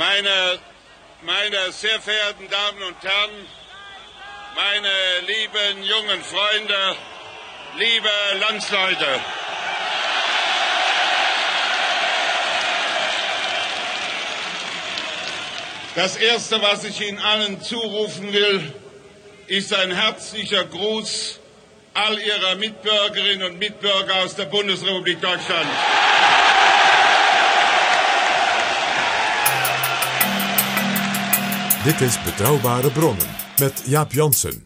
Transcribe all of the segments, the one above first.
Meine, meine sehr verehrten Damen und Herren, meine lieben jungen Freunde, liebe Landsleute. Das Erste, was ich Ihnen allen zurufen will, ist ein herzlicher Gruß all Ihrer Mitbürgerinnen und Mitbürger aus der Bundesrepublik Deutschland. Dit is Betrouwbare Bronnen met Jaap Jansen.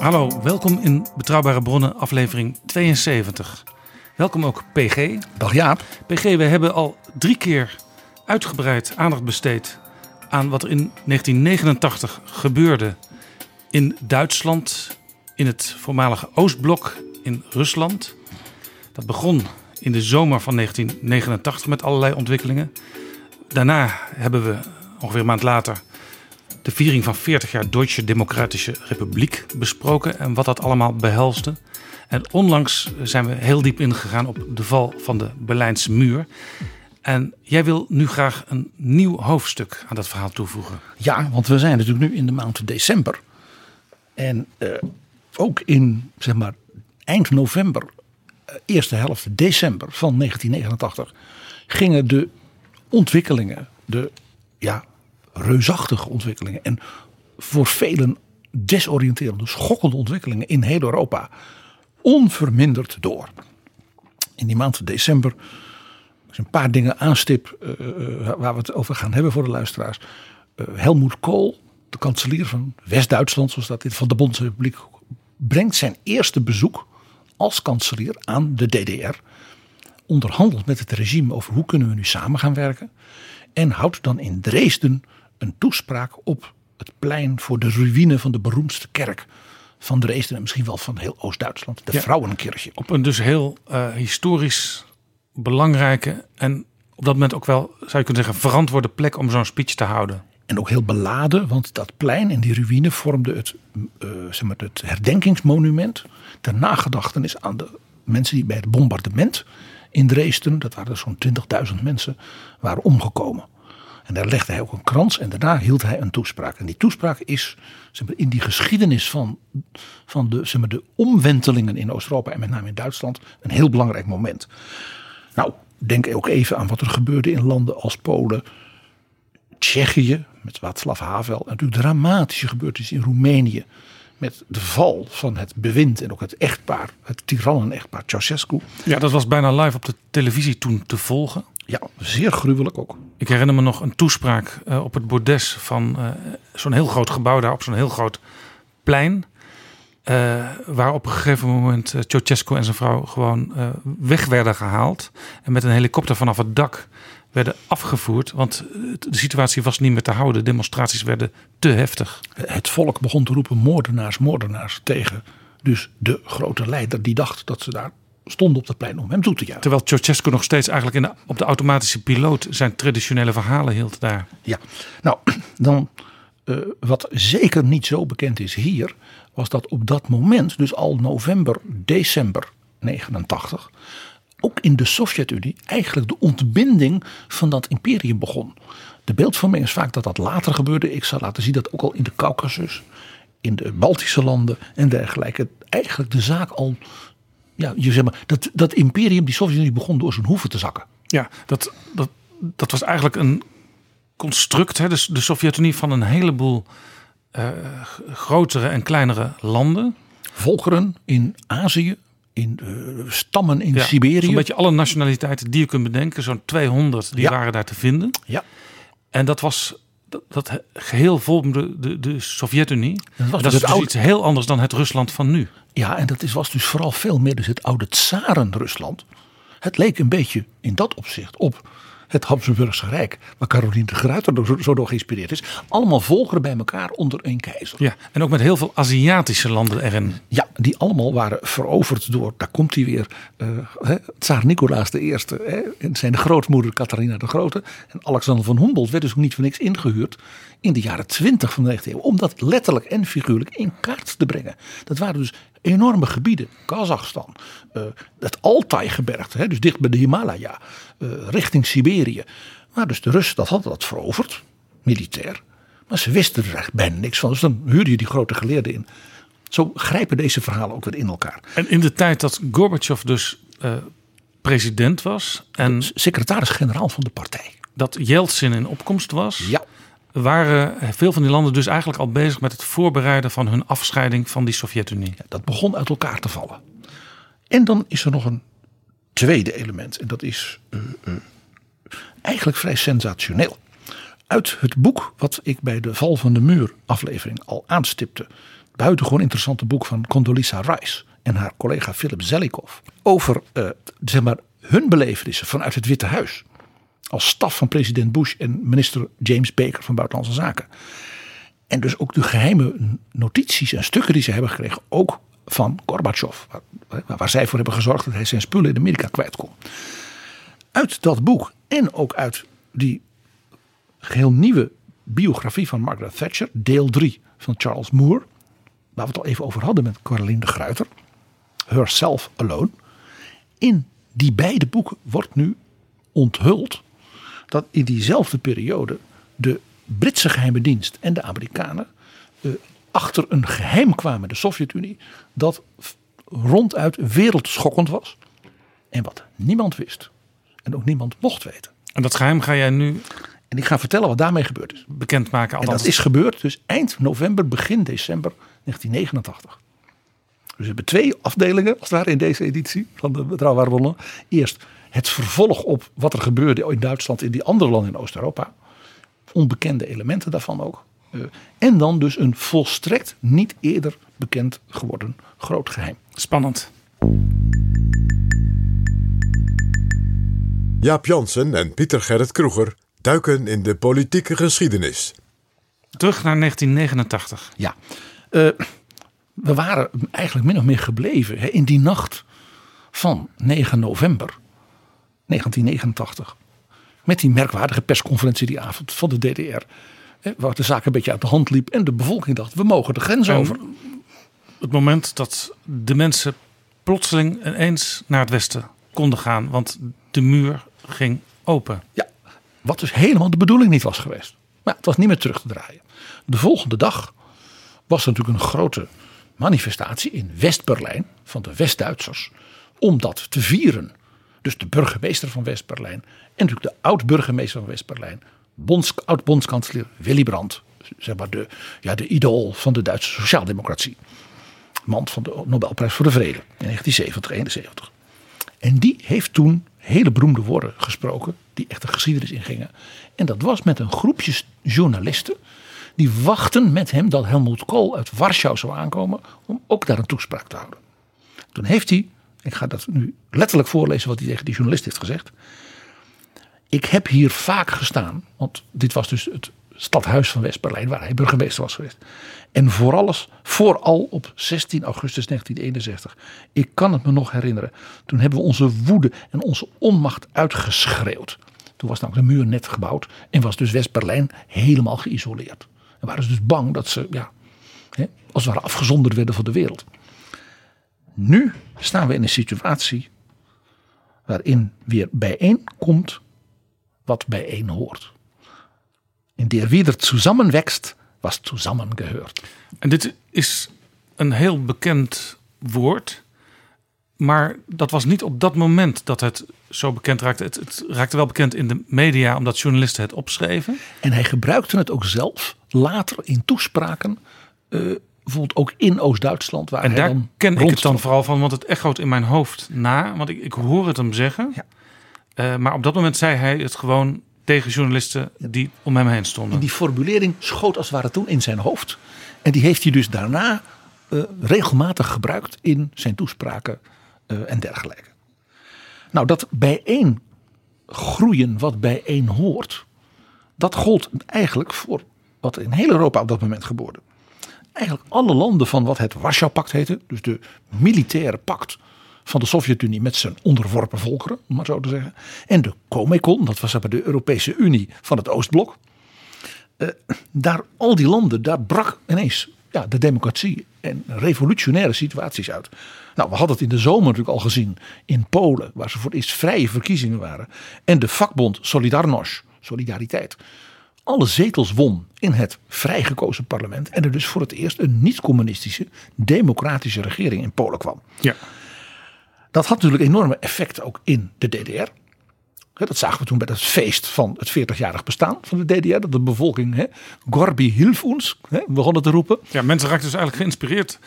Hallo, welkom in Betrouwbare Bronnen, aflevering 72. Welkom ook PG. Dag Jaap. PG, we hebben al drie keer uitgebreid aandacht besteed aan wat er in 1989 gebeurde in Duitsland, in het voormalige Oostblok, in Rusland. Dat begon in de zomer van 1989 met allerlei ontwikkelingen. Daarna hebben we ongeveer een maand later de viering van 40 jaar Duitse Democratische Republiek besproken en wat dat allemaal behelste. En onlangs zijn we heel diep ingegaan op de val van de Berlijnse muur. En jij wil nu graag een nieuw hoofdstuk aan dat verhaal toevoegen. Ja, want we zijn natuurlijk nu in de maand december. En eh, ook in zeg maar eind november, eh, eerste helft december van 1989 gingen de ontwikkelingen, de ja, reusachtige ontwikkelingen en voor velen desoriënterende, schokkende ontwikkelingen in heel Europa onverminderd door. In die maand december een paar dingen aanstip eh, waar we het over gaan hebben voor de luisteraars. Eh, Helmoet Kool, de kanselier van West-Duitsland, zoals dat is, van de Bondsrepubliek, brengt zijn eerste bezoek als kanselier aan de DDR. Onderhandelt met het regime over hoe kunnen we nu samen gaan werken. En houdt dan in Dresden een toespraak op het plein voor de ruïne van de beroemdste kerk van Dresden en misschien wel van heel Oost-Duitsland, de Ja. Op een dus heel historisch belangrijke en op dat moment ook wel, zou je kunnen zeggen, verantwoorde plek om zo'n speech te houden. En ook heel beladen, want dat plein en die ruïne vormde het, eh, zeg maar, het herdenkingsmonument ter nagedachtenis aan de mensen die bij het bombardement in Dresden, dat waren zo'n 20.000 mensen, waren omgekomen. En daar legde hij ook een krans en daarna hield hij een toespraak. En die toespraak is zeg maar, in die geschiedenis van, van de, zeg maar, de omwentelingen in Oost-Europa en met name in Duitsland een heel belangrijk moment. Nou, denk ook even aan wat er gebeurde in landen als Polen, Tsjechië met Václav Havel. En natuurlijk dramatische gebeurtenissen in Roemenië. Met de val van het bewind en ook het echtpaar, het tirannen-echtpaar Ceausescu. Ja, dat was bijna live op de televisie toen te volgen. Ja, zeer gruwelijk ook. Ik herinner me nog een toespraak eh, op het bordes van eh, zo'n heel groot gebouw daar op zo'n heel groot plein. Eh, waar op een gegeven moment eh, Ceausescu en zijn vrouw gewoon eh, weg werden gehaald. En met een helikopter vanaf het dak werden afgevoerd. Want de situatie was niet meer te houden. De demonstraties werden te heftig. Het volk begon te roepen moordenaars, moordenaars tegen dus de grote leider die dacht dat ze daar stonden op het plein om hem toe te juichen. Terwijl Ceausescu nog steeds eigenlijk in de, op de automatische piloot zijn traditionele verhalen hield daar. Ja, nou dan wat zeker niet zo bekend is hier, was dat op dat moment, dus al november, december 89, ook in de Sovjet-Unie eigenlijk de ontbinding van dat imperium begon. De beeldvorming is vaak dat dat later gebeurde. Ik zal laten zien dat ook al in de Caucasus, in de Baltische landen en dergelijke, eigenlijk de zaak al, ja, je zeg maar, dat, dat imperium, die Sovjet-Unie begon door zijn hoeven te zakken. Ja, dat, dat, dat was eigenlijk een construct, hè, dus de Sovjet-Unie van een heleboel uh, grotere en kleinere landen. Volkeren in Azië, in uh, stammen in ja, Siberië. Zo'n beetje alle nationaliteiten die je kunt bedenken, zo'n 200, die Ja. waren daar te vinden. Ja. En dat was dat, dat geheel vormde de, de Sovjet-Unie. Dat was dat dus is dus oude- iets heel anders dan het Rusland van nu. Ja, en dat is, was dus vooral veel meer dus het oude Tsaren-Rusland. Het leek een beetje in dat opzicht op het Habsburgse Rijk, waar Caroline de Gruyter zo, zo door geïnspireerd is. Allemaal volgeren bij elkaar onder één keizer. Ja, en ook met heel veel Aziatische landen erin. Ja, die allemaal waren veroverd door, daar komt hij weer, hè, tsaar Nicolaas I. Hè, en zijn grootmoeder Catharina de Grote. En Alexander van Humboldt werd dus ook niet voor niks ingehuurd in de jaren 20 van de 19e eeuw. Om dat letterlijk en figuurlijk in kaart te brengen. Dat waren dus enorme gebieden. Kazachstan, eh, het Altai-gebergte, hè, dus dicht bij de Himalaya, eh, richting Siberië. Maar dus de Russen dat hadden dat veroverd, militair. Maar ze wisten er eigenlijk bijna niks van. Dus dan huurde je die grote geleerden in. Zo grijpen deze verhalen ook weer in elkaar. En in de tijd dat Gorbachev dus eh, president was en Secretaris-generaal van de partij. dat Yeltsin in opkomst was, Ja. Waren veel van die landen dus eigenlijk al bezig met het voorbereiden van hun afscheiding van die Sovjet-Unie. Dat begon uit elkaar te vallen. En dan is er nog een tweede element. En dat is eh, eh, eigenlijk vrij sensationeel. Uit het boek wat ik bij de Val van de Muur aflevering al aanstipte. Buitengewoon interessante boek van Condoleezza Rice en haar collega Philip Zelikow. Over eh, zeg maar, hun belevenissen vanuit het Witte Huis. Als staf van president Bush en minister James Baker van Buitenlandse Zaken. En dus ook de geheime notities en stukken die ze hebben gekregen, ook van Gorbachev. Waar, waar zij voor hebben gezorgd dat hij zijn spullen in Amerika kwijt kon. Uit dat boek en ook uit die geheel nieuwe biografie van Margaret Thatcher, deel 3 van Charles Moore, waar we het al even over hadden met Caroline de Gruyter, Herself Alone. In die beide boeken wordt nu onthuld dat in diezelfde periode de Britse geheime dienst en de Amerikanen eh, achter een geheim kwamen, de Sovjet-Unie, dat ronduit wereldschokkend was. En wat niemand wist. En ook niemand mocht weten. En dat geheim ga jij nu En ik ga vertellen wat daarmee gebeurd is. bekendmaken. En Althans, dat is gebeurd dus eind november, begin december 1989. Dus we hebben twee afdelingen, als het ware, in deze editie van de Betrouwbare Bronnen. Eerst het vervolg op wat er gebeurde in Duitsland, in die andere landen in Oost-Europa. Onbekende elementen daarvan ook. Eh, En dan dus een volstrekt niet eerder bekend geworden groot geheim. spannend. Jaap Jansen en Pieter Gerrit Kroeger duiken in de politieke geschiedenis. Terug naar 1989. Ja, eh, we waren eigenlijk min of meer gebleven hè, in die nacht van 9 november 1989. Met die merkwaardige persconferentie die avond van de DDR. Waar de zaak een beetje uit de hand liep. En de bevolking dacht, we mogen de grens En over. Het moment dat de mensen plotseling ineens naar het westen konden gaan. Want de muur ging open. Ja, wat dus helemaal de bedoeling niet was geweest. Maar het was niet meer terug te draaien. De volgende dag was er natuurlijk een grote manifestatie in West-Berlijn van de West-Duitsers. Om dat te vieren. Dus de burgemeester van West-Berlijn en natuurlijk de oud-burgemeester van West-Berlijn. Bonds, oud-bondskanselier Willy Brandt. Zeg maar de, ja, de idool van de Duitse sociaaldemocratie. Man van de Nobelprijs voor de Vrede in 1970, 71. En die heeft toen hele beroemde woorden gesproken, die echt de geschiedenis ingingen. En dat was met een groepje journalisten, die wachten met hem dat Helmut Kool uit Warschau zou aankomen, om ook daar een toespraak te houden. Toen heeft hij, ik ga dat nu letterlijk voorlezen wat hij tegen die journalist heeft gezegd. Ik heb hier vaak gestaan, want dit was dus het stadhuis van West-Berlijn, waar hij burgemeester was geweest. En vooral, vooral op 16 augustus 1961. Ik kan het me nog herinneren. Toen hebben we onze woede en onze onmacht uitgeschreeuwd. Toen was namelijk de muur net gebouwd en was dus West-Berlijn helemaal geïsoleerd. En waren ze dus bang dat ze ja, hè, als het ware afgezonderd werden van de wereld. Nu staan we in een situatie waarin weer bijeenkomt wat bijeen hoort. In der wieder zusammenwächst, was zusammengehört. En dit is een heel bekend woord. Maar dat was niet op dat moment dat het zo bekend raakte. Het, het raakte wel bekend in de media omdat journalisten het opschreven. En hij gebruikte het ook zelf later in toespraken. eh, bijvoorbeeld ook in Oost-Duitsland. Waar En hij daar dan ken ik het dan rondstond. vooral van, want het echoot in mijn hoofd na. Want ik, ik hoor het hem zeggen. Ja. Eh, maar op dat moment zei hij het gewoon tegen journalisten die om hem heen stonden. En die formulering schoot als het ware toen in zijn hoofd. En die heeft hij dus daarna eh, regelmatig gebruikt in zijn toespraken eh, en dergelijke. Nou, dat bijeen groeien wat bijeen hoort, dat gold eigenlijk voor wat in heel Europa op dat moment gebeurde. Eigenlijk alle landen van wat het Warschau-pact heette, dus de militaire pact van de Sovjet-Unie met zijn onderworpen volkeren, om maar zo te zeggen. En de Comecon, dat was de Europese Unie van het Oostblok daar al die landen, daar brak ineens ja, de democratie en revolutionaire situaties uit. Nou, we hadden het in de zomer natuurlijk al gezien in Polen, waar ze voor het eerst vrije verkiezingen waren. En de vakbond Solidarność, Solidariteit, alle zetels won in het vrijgekozen parlement. En er dus voor het eerst een niet-communistische, democratische regering in Polen kwam. Ja. Dat had natuurlijk enorme effecten ook in de DDR. Dat zagen we toen bij het feest van het 40-jarig bestaan van de DDR. Dat de bevolking, hè, Gorbi hilf ons, hè, begonnen te roepen. ja, mensen raakten dus eigenlijk geïnspireerd.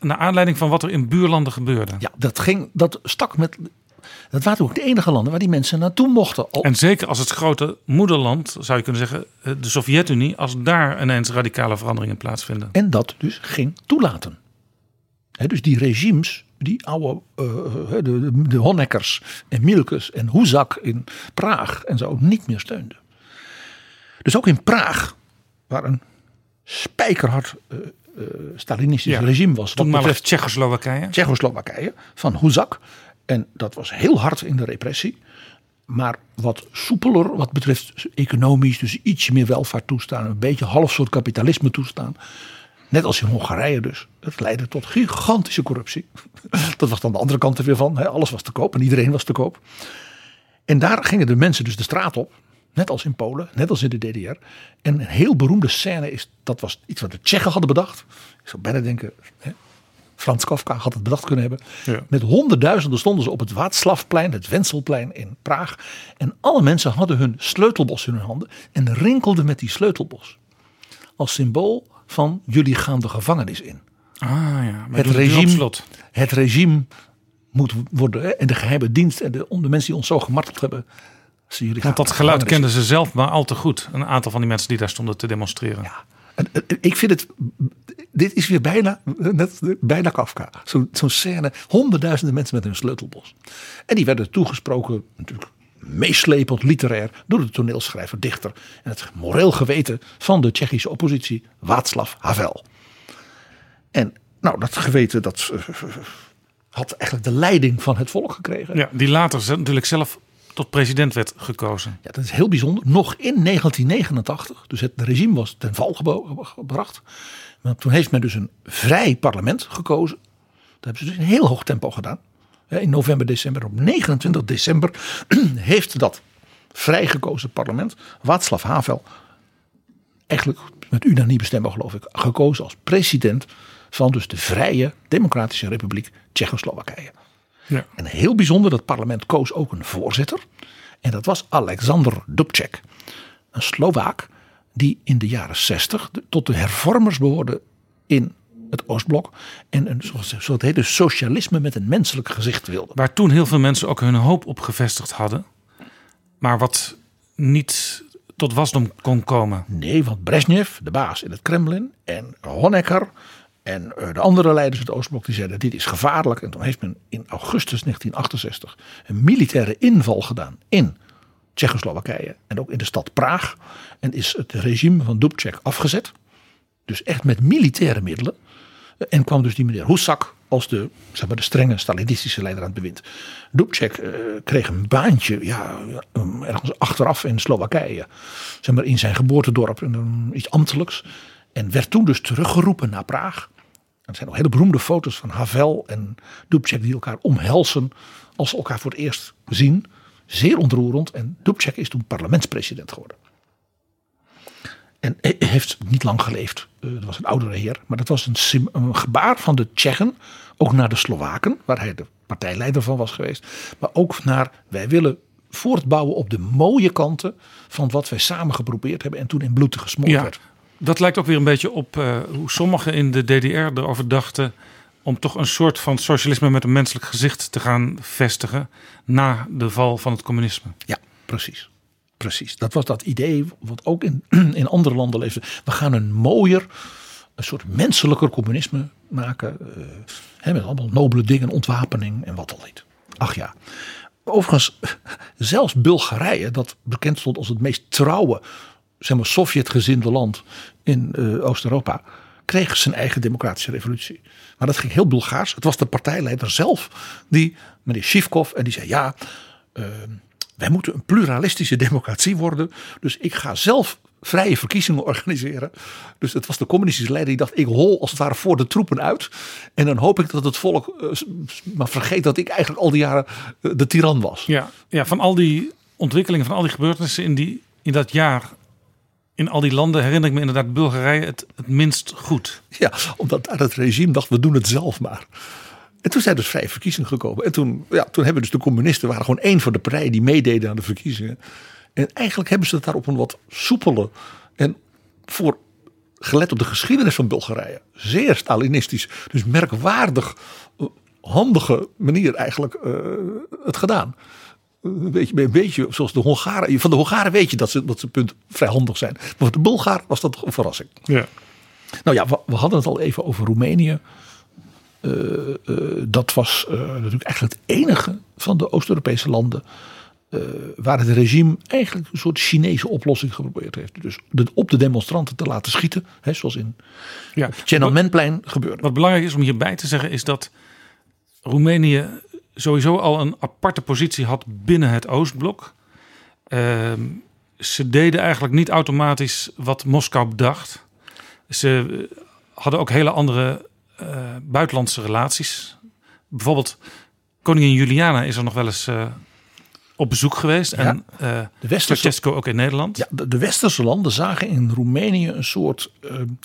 Naar aanleiding van wat er in buurlanden gebeurde. Ja, dat, ging, dat stak met. Dat waren ook de enige landen waar die mensen naartoe mochten. Al, En zeker als het grote moederland, zou je kunnen zeggen, eh, de Sovjet-Unie, als daar ineens radicale veranderingen plaatsvinden. en dat dus ging toelaten. Dus die regimes, die oude, eh, de, de, de Honeckers en Mielkes en Huzak in Praag en zo niet meer steunden. Dus ook in Praag, waar een spijkerhard Stalinistisch Ja, regime was. Wat Toenmalig betreft Tsjechoslowakije. Tsjechoslowakije van Huzak. En dat was heel hard in de repressie. Maar wat soepeler wat betreft economisch, dus ietsje meer welvaart toestaan. Een beetje half soort kapitalisme toestaan. Net als in Hongarije dus. Dat leidde tot gigantische corruptie. Dat was dan de andere kant er weer van. Alles was te koop en iedereen was te koop. En daar gingen de mensen dus de straat op. Net als in Polen, net als in de DDR. En een heel beroemde scène is, dat was iets wat de Tsjechen hadden bedacht. Ik zou bijna denken, Frans Kafka had het bedacht kunnen hebben. Ja. Met honderdduizenden stonden ze op het Václavplein, het Wenselplein in Praag. En alle mensen hadden hun sleutelbos in hun handen en rinkelden met die sleutelbos. Als symbool van jullie gaan de gevangenis in. Ah ja, met Het regime, slot. het regime moet worden, en de geheime dienst en de, de mensen die ons zo gemarteld hebben. ze jullie Want gaan dat geluid kenden ze zelf maar al te goed. Een aantal van die mensen die daar stonden te demonstreren. Ja. En, en, ik vind het, dit is weer bijna, net, bijna Kafka. Zo'n zo'n scène, honderdduizenden mensen met hun sleutelbos. En die werden toegesproken, natuurlijk meeslepend literair, door de toneelschrijver, dichter en het moreel geweten van de Tsjechische oppositie, Václav Havel. En nou, dat geweten, dat eh, had eigenlijk de leiding van het volk gekregen. Ja, die later natuurlijk zelf tot president werd gekozen. Ja, dat is heel bijzonder. Nog in 1989, dus het regime was ten val gebracht. Maar toen heeft men dus een vrij parlement gekozen. Dat hebben ze dus in heel hoog tempo gedaan. In november, december, op 29 december heeft dat vrijgekozen parlement, Václav Havel, eigenlijk met unanieme stemmen geloof ik, gekozen als president van dus de Vrije Democratische Republiek Tsjechoslowakije. Ja. En heel bijzonder, dat parlement koos ook een voorzitter. En dat was Alexander Dubček. Een Slovaak die in de jaren 60 de- tot de hervormers behoorde in het Oostblok. En een, het heette, socialisme met een menselijk gezicht wilde. Waar toen heel veel mensen ook hun hoop op gevestigd hadden. Maar wat niet tot wasdom kon komen. Nee, want Brezhnev, de baas in het Kremlin, en Honecker en eh, de andere leiders uit het Oostblok, die zeiden dit is gevaarlijk. En toen heeft men in augustus 1968 een militaire inval gedaan in Tsjechoslowakije en ook in de stad Praag. En is het regime van Dubček afgezet. Dus echt met militaire middelen. En kwam dus die meneer Husak als de, zeg maar, de strenge Stalinistische leider aan het bewind. Dubček eh, kreeg een baantje ja, ergens achteraf in Slowakije. Zeg maar in zijn geboortedorp, in, iets ambtelijks. En werd toen dus teruggeroepen naar Praag. Er zijn nog hele beroemde foto's van Havel en Dubček die elkaar omhelzen als ze elkaar voor het eerst zien. Zeer ontroerend. En Dubček is toen parlementspresident geworden. En heeft niet lang geleefd. Uh, dat was een oudere heer. Maar dat was een, gebaar van de Tsjechen. Ook naar de Slowaken. Waar hij de partijleider van was geweest. Maar ook naar wij willen voortbouwen op de mooie kanten. Van wat wij samen geprobeerd hebben. En toen in bloed gesmoord Ja, werd. Dat lijkt ook weer een beetje op eh, hoe sommigen in de DDR erover dachten. om toch een soort van socialisme met een menselijk gezicht te gaan vestigen. na de val van het communisme. Ja, precies. Precies. Dat was dat idee wat ook in, in andere landen leefde. We gaan een mooier, een soort menselijker communisme maken. eh, hè, met allemaal nobele dingen, ontwapening en wat al niet. Ach ja. Overigens, zelfs Bulgarije, dat bekend stond als het meest trouwe, zeg maar, Sovjetgezinde land in eh, Oost-Europa, kreeg zijn eigen democratische revolutie. Maar dat ging heel Bulgaars. Het was de partijleider zelf, die, meneer Shivkov, en die zei ja. eh, wij moeten een pluralistische democratie worden. Dus ik ga zelf vrije verkiezingen organiseren. Dus het was de communistische leider die dacht: ik hol als het ware voor de troepen uit. En dan hoop ik dat het volk eh, maar vergeet dat ik eigenlijk al die jaren de tiran was. Ja, ja, van al die ontwikkelingen, van al die gebeurtenissen in, die, in dat jaar. In al die landen herinner ik me inderdaad Bulgarije het, het minst goed. Ja, omdat daar het regime dacht: we doen het zelf maar. En toen zijn dus vrije verkiezingen gekomen. En toen, ja, toen hebben dus de communisten waren gewoon één van de partijen die meededen aan de verkiezingen. En eigenlijk hebben ze het daar op een wat soepele en voor gelet op de geschiedenis van Bulgarije zeer Stalinistisch, dus merkwaardig eh, handige manier eigenlijk uh, het gedaan. Een beetje, een beetje zoals de Hongaren. Van de Hongaren weet je dat ze, dat ze punt vrij handig zijn. Maar voor de Bulgaren was dat een verrassing. Ja. Nou ja, we, we hadden het al even over Roemenië. Uh, uh, dat was uh, natuurlijk eigenlijk het enige van de Oost-Europese landen. waar het regime eigenlijk een soort Chinese oplossing geprobeerd heeft. Dus de, op de demonstranten te laten schieten. Hè, zoals in ja. Tiananmenplein gebeurde. Wat belangrijk is om hierbij te zeggen is dat Roemenië sowieso al een aparte positie had binnen het Oostblok. Ehm, ze deden eigenlijk niet automatisch wat Moskou bedacht. Ze hadden ook hele andere uh, buitenlandse relaties. Bijvoorbeeld koningin Juliana is er nog wel eens uh, op bezoek geweest. Ja, en de westerse, Ceausescu ook in Nederland. Ja, de, de, westerse landen zagen in Roemenië een soort, een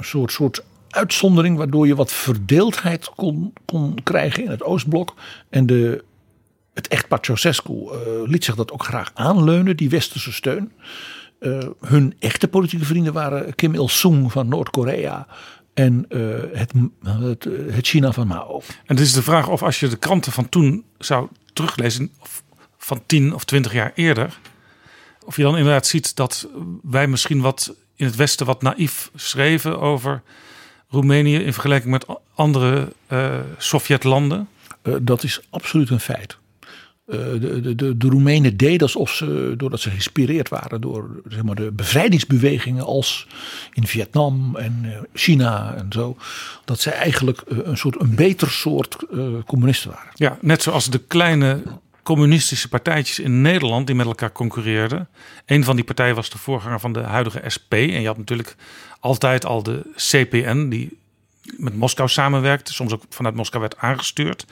soort, soort uitzondering... waardoor je wat verdeeldheid kon, kon krijgen in het Oostblok. En de, het echtpaar Ceausescu liet zich dat ook graag aanleunen, die westerse steun... Uh, hun echte politieke vrienden waren Kim Il-sung van Noord-Korea en uh, het, het, het, China van Mao. En het is de vraag of als je de kranten van toen zou teruglezen, of van tien of twintig jaar eerder, of je dan inderdaad ziet dat wij misschien wat in het Westen wat naïef schreven over Roemenië in vergelijking met andere uh, Sovjetlanden. Uh, dat is absoluut een feit. Uh, de, de, de, de Roemenen deden alsof ze, doordat ze geïnspireerd waren door zeg maar, de bevrijdingsbewegingen als in Vietnam en China en zo, dat zij eigenlijk een soort een beter soort communisten waren. Ja, net zoals de kleine communistische partijtjes in Nederland die met elkaar concurreerden. Een van die partijen was de voorganger van de huidige SP. En je had natuurlijk altijd al de CPN die met Moskou samenwerkte, soms ook vanuit Moskou werd aangestuurd.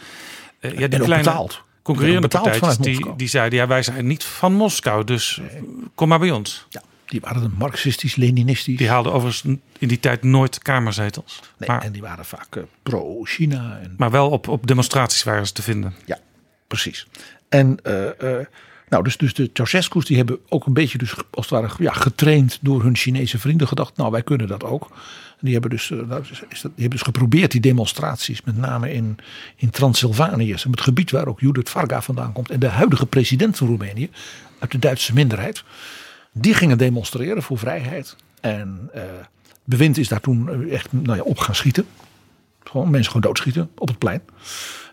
ja, die kleine, betaald concurrerende partijtjes die, die zeiden ja wij zijn niet van Moskou dus nee. kom maar bij ons. Ja, die waren een marxistisch-leninistisch. Die haalden overigens in die tijd nooit kamerzetels. Nee, maar, en die waren vaak uh, pro-China. En... Maar wel op, op demonstraties waren ze te vinden. Ja, precies. En uh, uh, nou, dus, dus de Ceausescu's die hebben ook een beetje dus als het ware ja, getraind door hun Chinese vrienden gedacht. Nou, wij kunnen dat ook. Die hebben dus, uh, nou, die hebben dus geprobeerd die demonstraties, met name in, in Transylvanië, het gebied waar ook Judith Varga vandaan komt. En de huidige president van Roemenië, uit de Duitse minderheid, die gingen demonstreren voor vrijheid. En uh, bewind is daar toen echt nou ja, op gaan schieten. Gewoon mensen gewoon doodschieten op het plein.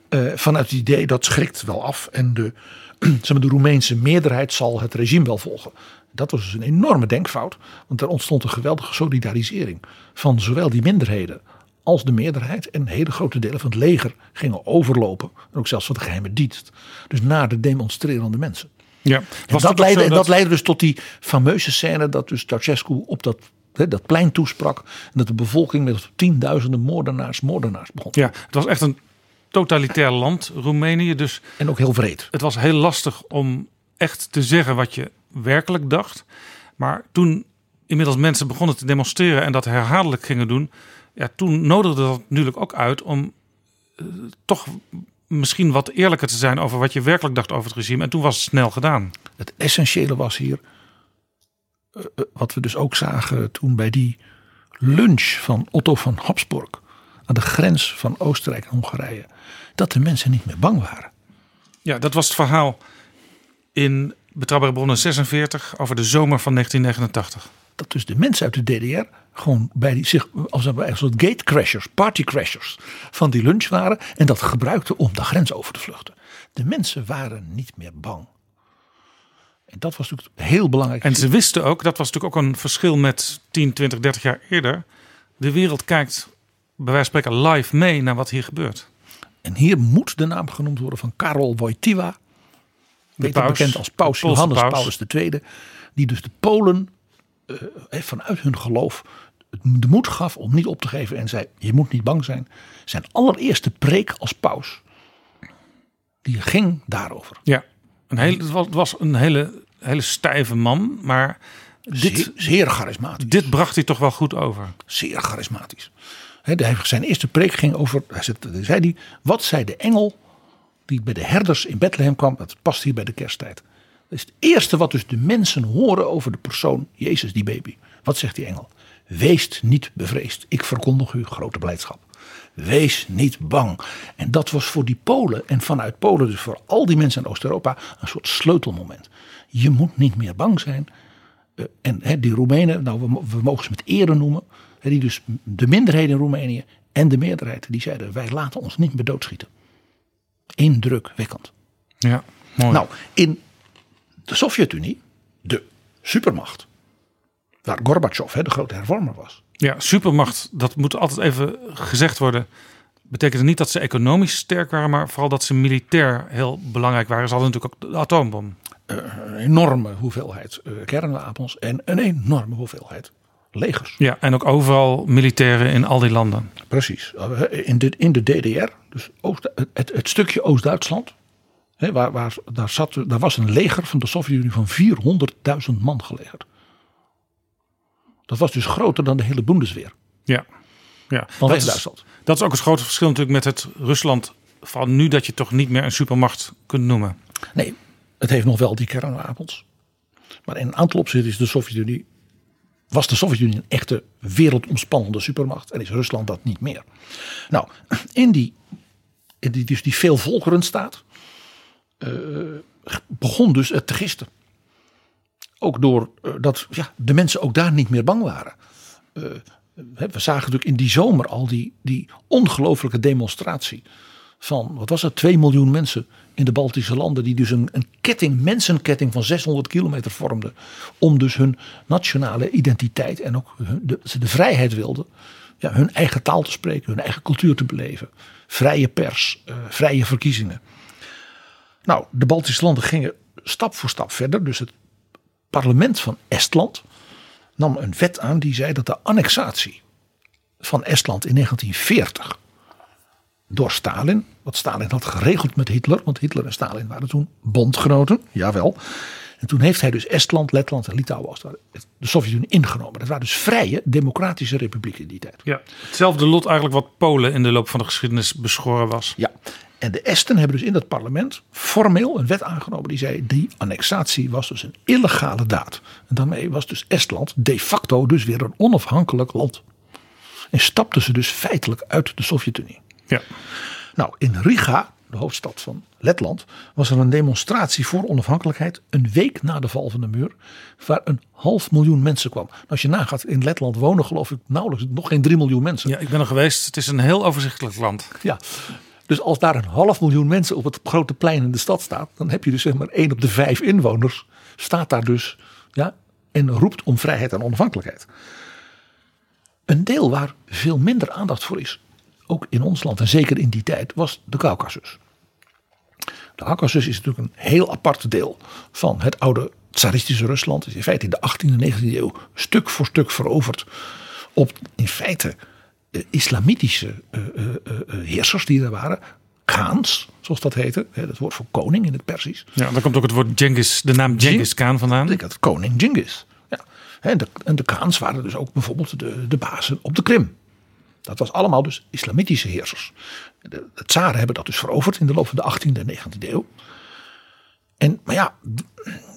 Uh, vanuit het idee dat schrikt wel af en de, zeg maar, de Roemeense meerderheid zal het regime wel volgen. Dat was dus een enorme denkfout, want er ontstond een geweldige solidarisering van zowel die minderheden als de meerderheid. En hele grote delen van het leger gingen overlopen. En ook zelfs van de geheime dienst. Dus naar de demonstrerende mensen. Ja, was dat, leidde, dat leidde dus tot die fameuze scène dat dus Ceausescu op dat, dat plein toesprak. En dat de bevolking met tienduizenden moordenaars, moordenaars begon. Ja, het was echt een totalitair land, Roemenië. Dus En ook heel vreed. het was heel lastig om echt te zeggen wat je werkelijk dacht. Maar toen inmiddels mensen begonnen te demonstreren en dat herhaaldelijk gingen doen, ja, toen nodigde dat natuurlijk ook uit om eh, toch misschien wat eerlijker te zijn over wat je werkelijk dacht over het regime. En toen was het snel gedaan. Het essentiële was hier, eh, eh, wat we dus ook zagen toen bij die lunch van Otto van Habsburg aan de grens van Oostenrijk en Hongarije, dat de mensen niet meer bang waren. Ja, dat was het verhaal in Betrouwbare Bronnen 46 over de zomer van 1989. Dat dus de mensen uit de DDR gewoon bij die, zich als een soort gatecrashers, partycrashers van die lunch waren en dat gebruikten om de grens over te vluchten. De mensen waren niet meer bang. En dat was natuurlijk heel belangrijk. En ze wisten ook, dat was natuurlijk ook een verschil met 10, 20, 30 jaar eerder. De wereld kijkt bij wijze van spreken live mee naar wat hier gebeurt. En hier moet de naam genoemd worden van Karol Wojtyła. Beter bekend als paus Johannes paus. Paulus II. Die dus de Polen eh, vanuit hun geloof de moed gaf om niet op te geven. En zei je moet niet bang zijn. Zijn allereerste preek als paus. Die ging daarover. Ja, een hele, het was- het was een hele, hele stijve man, maar dit, Zeer, zeer charismatisch. dit bracht hij toch wel goed over. Zeer charismatisch. Zijn eerste preek ging over, zei, hij, wat zei de engel die bij de herders in Bethlehem kwam. Dat past hier bij de kersttijd. Dat is het eerste wat dus de mensen horen over de persoon Jezus, die baby. Wat zegt die engel? Wees niet bevreesd. Ik verkondig u grote blijdschap. Wees niet bang. En dat was voor die Polen en vanuit Polen, dus voor al die mensen in Oost-Europa, een soort sleutelmoment. Je moet niet meer bang zijn. Eh, en die Roemenen, nou, we mogen ze met ere noemen. Die dus de minderheden in Roemenië en de meerderheid, die zeiden: wij laten ons niet meer doodschieten. Indrukwekkend. Ja, mooi. Nou, in de Sovjet-Unie, de supermacht, waar Gorbachev hè, de grote hervormer was. Ja, supermacht, dat moet altijd even gezegd worden. Betekent niet dat ze economisch sterk waren, maar vooral dat ze militair heel belangrijk waren. Ze hadden natuurlijk ook de atoombom. Een enorme hoeveelheid eh, kernwapens en een enorme hoeveelheid legers. Ja, en ook overal militairen in al die landen. Precies. In de, in de DDR, dus Oost, het, het stukje Oost-Duitsland, waar, waar, daar, zat, daar was een leger van de Sovjet-Unie van 400.000 man gelegerd. Dat was dus groter dan de hele Bundesweer Ja, ja. van Dat, is, West-Duitsland. dat is ook het grote verschil natuurlijk met het Rusland van nu dat je toch niet meer een supermacht kunt noemen. Nee, het heeft nog wel die kernwapens. Maar in een aantal opzichten is de Sovjet-Unie, was de Sovjet-Unie een echte wereldomspannende supermacht. En is Rusland dat niet meer. Nou, in die, in die, dus die veelvolkerenstaat eh begon dus het te gisten. Ook door eh, dat ja, de mensen ook daar niet meer bang waren. Eh, we zagen natuurlijk in die zomer al die, die ongelooflijke demonstratie van, wat was het, 2 miljoen mensen in de Baltische landen. Die dus een, een ketting, mensenketting van 600 kilometer vormden. Om dus hun nationale identiteit en ook hun, de, ze de vrijheid wilden. Ja, hun eigen taal te spreken, hun eigen cultuur te beleven. Vrije pers, eh, vrije verkiezingen. Nou, de Baltische landen gingen stap voor stap verder. Dus het parlement van Estland nam een wet aan die zei dat de annexatie van Estland in 1940 door Stalin, wat Stalin had geregeld met Hitler, want Hitler en Stalin waren toen bondgenoten, jawel. En toen heeft hij dus Estland, Letland en Litouwen als de Sovjet-Unie ingenomen. Dat waren dus vrije democratische republieken in die tijd. Ja, hetzelfde lot eigenlijk wat Polen in de loop van de geschiedenis beschoren was. Ja, en de Esten hebben dus in dat parlement formeel een wet aangenomen die zei die annexatie was dus een illegale daad. En daarmee was dus Estland de facto dus weer een onafhankelijk land. En stapten ze dus feitelijk uit de Sovjet-Unie. Ja. Nou, in Riga, de hoofdstad van Letland, was er een demonstratie voor onafhankelijkheid een week na de val van de muur, waar een half miljoen mensen kwam. Nou, als je nagaat, in Letland wonen geloof ik nauwelijks nog geen 3 miljoen mensen. ja, ik ben er geweest. Het is een heel overzichtelijk land. Ja. Dus als daar een half miljoen mensen op het grote plein in de stad staat, dan heb je dus zeg maar één op de vijf inwoners staat daar dus ja, en roept om vrijheid en onafhankelijkheid. Een deel waar veel minder aandacht voor is, ook in ons land en zeker in die tijd, was de Caucasus. De Caucasus is natuurlijk een heel apart deel van het oude tsaristische Rusland. Het is in feite in de 18e en 19e eeuw stuk voor stuk veroverd op in feite eh, islamitische eh, eh, heersers die er waren. Khaans, zoals dat heette. Hè, Dat woord voor koning in het Persisch. Ja, daar komt ook het woord Genghis, de naam Genghis Khan vandaan. Ik had koning Genghis. Ja. En, de, en de Khaans waren dus ook bijvoorbeeld de, de bazen op de Krim. Dat was allemaal dus islamitische heersers. De, de tsaren hebben dat dus veroverd in de loop van de 18e en 19e eeuw. En, maar ja,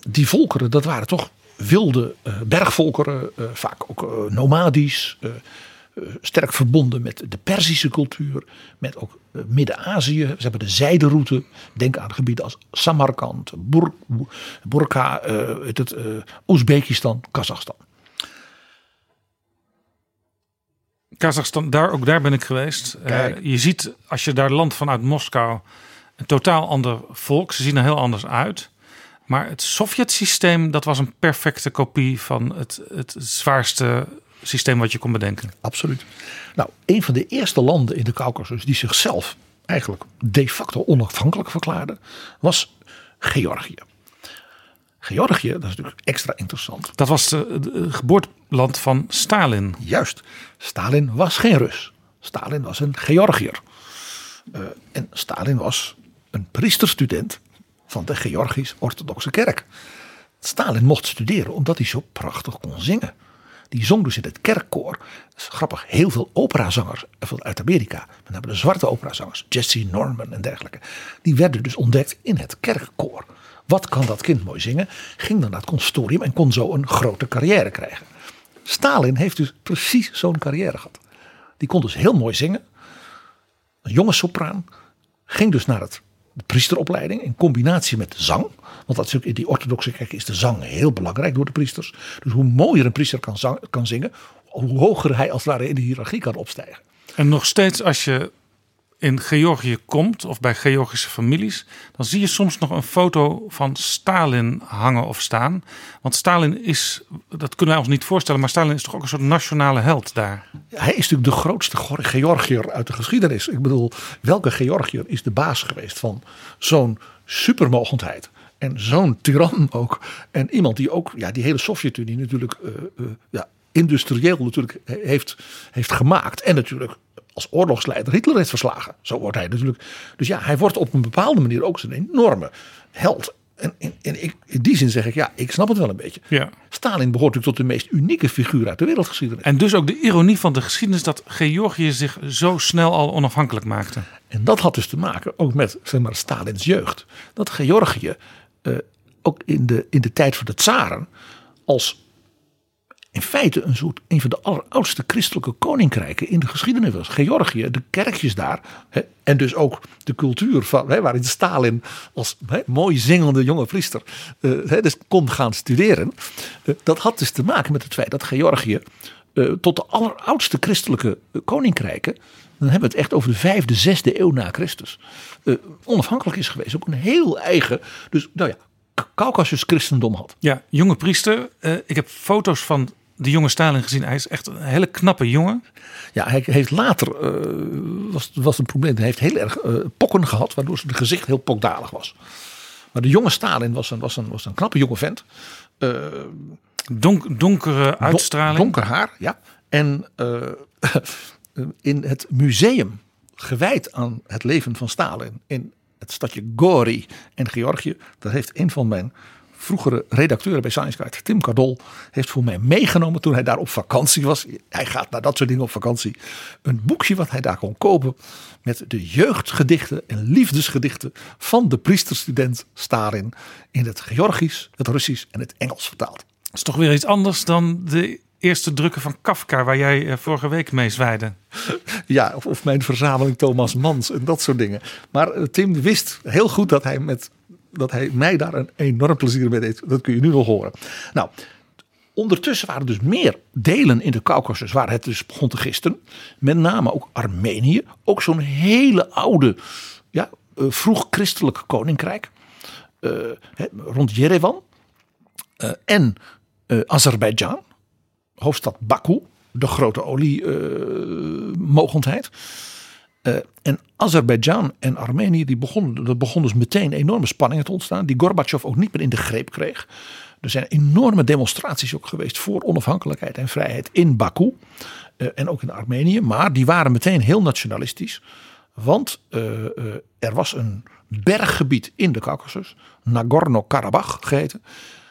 die volkeren, dat waren toch wilde eh, bergvolkeren, eh, vaak ook eh, nomadisch, sterk verbonden met de Perzische cultuur, met ook Midden-Azië. Ze hebben de zijderoute, denk aan gebieden als Samarkand, Bur Burka, Oezbekistan, Kazachstan. Kazachstan, daar, ook daar ben ik geweest. Eh, je ziet als je daar landt vanuit Moskou een totaal ander volk. Ze zien er heel anders uit. Maar het Sovjet-systeem, dat was een perfecte kopie van het, het zwaarste systeem wat je kon bedenken. Absoluut. Nou, een van de eerste landen in de Caucasus die zichzelf eigenlijk de facto onafhankelijk verklaarde, was Georgië. Georgië, dat is natuurlijk extra interessant. Dat was de, de geboorteland van Stalin. Juist, Stalin was geen Rus. Stalin was een Georgiër. Eh, en Stalin was een priesterstudent van de Georgisch-Orthodoxe Kerk. Stalin mocht studeren omdat hij zo prachtig kon zingen. Die zong dus in het kerkkoor. Dat is grappig, heel veel operazangers uit Amerika. Met name de zwarte operazangers, Jesse Norman en dergelijke. Die werden dus ontdekt in het kerkkoor. Wat kan dat kind mooi zingen? Ging dan naar het consortium en kon zo een grote carrière krijgen. Stalin heeft dus precies zo'n carrière gehad. Die kon dus heel mooi zingen. Een jonge sopraan. Ging dus naar het, de priesteropleiding in combinatie met zang. Want ook in die orthodoxe kerk is de zang heel belangrijk door de priesters. Dus hoe mooier een priester kan, zang- kan zingen, hoe hoger hij als het ware in de hiërarchie kan opstijgen. En nog steeds als je in Georgië komt of bij Georgische families, dan zie je soms nog een foto van Stalin hangen of staan. Want Stalin is, dat kunnen wij ons niet voorstellen, maar Stalin is toch ook een soort nationale held daar. Hij is natuurlijk de grootste Georgiër uit de geschiedenis. Ik bedoel, welke Georgiër is de baas geweest van zo'n supermogendheid? En zo'n tiran ook. En iemand die ook ja, die hele Sovjet-Unie natuurlijk eh, eh, ja, industrieel natuurlijk he- heeft, heeft gemaakt. En natuurlijk als oorlogsleider Hitler heeft verslagen. Zo wordt hij natuurlijk. Dus ja, hij wordt op een bepaalde manier ook zijn enorme held. En in, in, ik- in die zin zeg ik, ja, ik snap het wel een beetje. Ja. Stalin behoort natuurlijk tot de meest unieke figuur uit de wereldgeschiedenis. En dus ook de ironie van de geschiedenis dat Georgië zich zo snel al onafhankelijk maakte. En dat had dus te maken ook met zeg maar, Stalins jeugd. Dat Georgië eh, ook in de, in de tijd van de tsaren als in feite een, soort, een van de alleroudste christelijke koninkrijken in de geschiedenis was. Georgië, de kerkjes daar hè, en dus ook de cultuur van, hè, waarin Stalin als hè, mooi zingende jonge priester eh, hè, dus kon gaan studeren. Eh, dat had dus te maken met het feit dat Georgië eh, tot de alleroudste christelijke koninkrijken, dan hebben we het echt over de vijfde, zesde eeuw na Christus, onafhankelijk is geweest. Ook een heel eigen, dus nou ja, Caucasus christendom had. Ja, jonge priester. Ik heb foto's van de jonge Stalin gezien. Hij is echt een hele knappe jongen. Ja, hij heeft later, eh, was, was een probleem, hij heeft heel erg eh, pokken gehad, waardoor zijn gezicht heel pokdalig was. Maar de jonge Stalin was een, was een, was een knappe jonge vent. Eh, Donk, donkere uitstraling. Don- donker haar, ja. En in het museum gewijd aan het leven van Stalin in het stadje Gori in Georgië. Daar heeft een van mijn vroegere redacteuren bij Science Guide, Tim Cardol, heeft voor mij meegenomen toen hij daar op vakantie was. Hij gaat naar dat soort dingen op vakantie. Een boekje wat hij daar kon kopen met de jeugdgedichten en liefdesgedichten van de priesterstudent Stalin in het Georgisch, het Russisch en het Engels vertaald. Dat is toch weer iets anders dan de eerste drukken van Kafka waar jij eh, vorige week mee zwaaide. Ja, of, of mijn verzameling Thomas Mans en dat soort dingen. Maar eh, Tim wist heel goed dat hij, met, dat hij mij daar een enorm plezier mee deed. Dat kun je nu nog horen. Nou, ondertussen waren dus meer delen in de Caucasus waar het dus begon te gisten. Met name ook Armenië. Ook zo'n hele oude, ja, eh, vroeg christelijk koninkrijk. eh, rond Jerewan. Eh, en eh Azerbeidzjan, hoofdstad Baku. de grote oliemogendheid. Uh, en Azerbeidzjan en Armenië, die begonnen, er begon dus meteen enorme spanningen te ontstaan. Die Gorbachev ook niet meer in de greep kreeg. Er zijn enorme demonstraties ook geweest voor onafhankelijkheid en vrijheid in Baku. Uh, en ook in Armenië. Maar die waren meteen heel nationalistisch. Want uh, er was een berggebied in de Caucasus, Nagorno-Karabakh geheten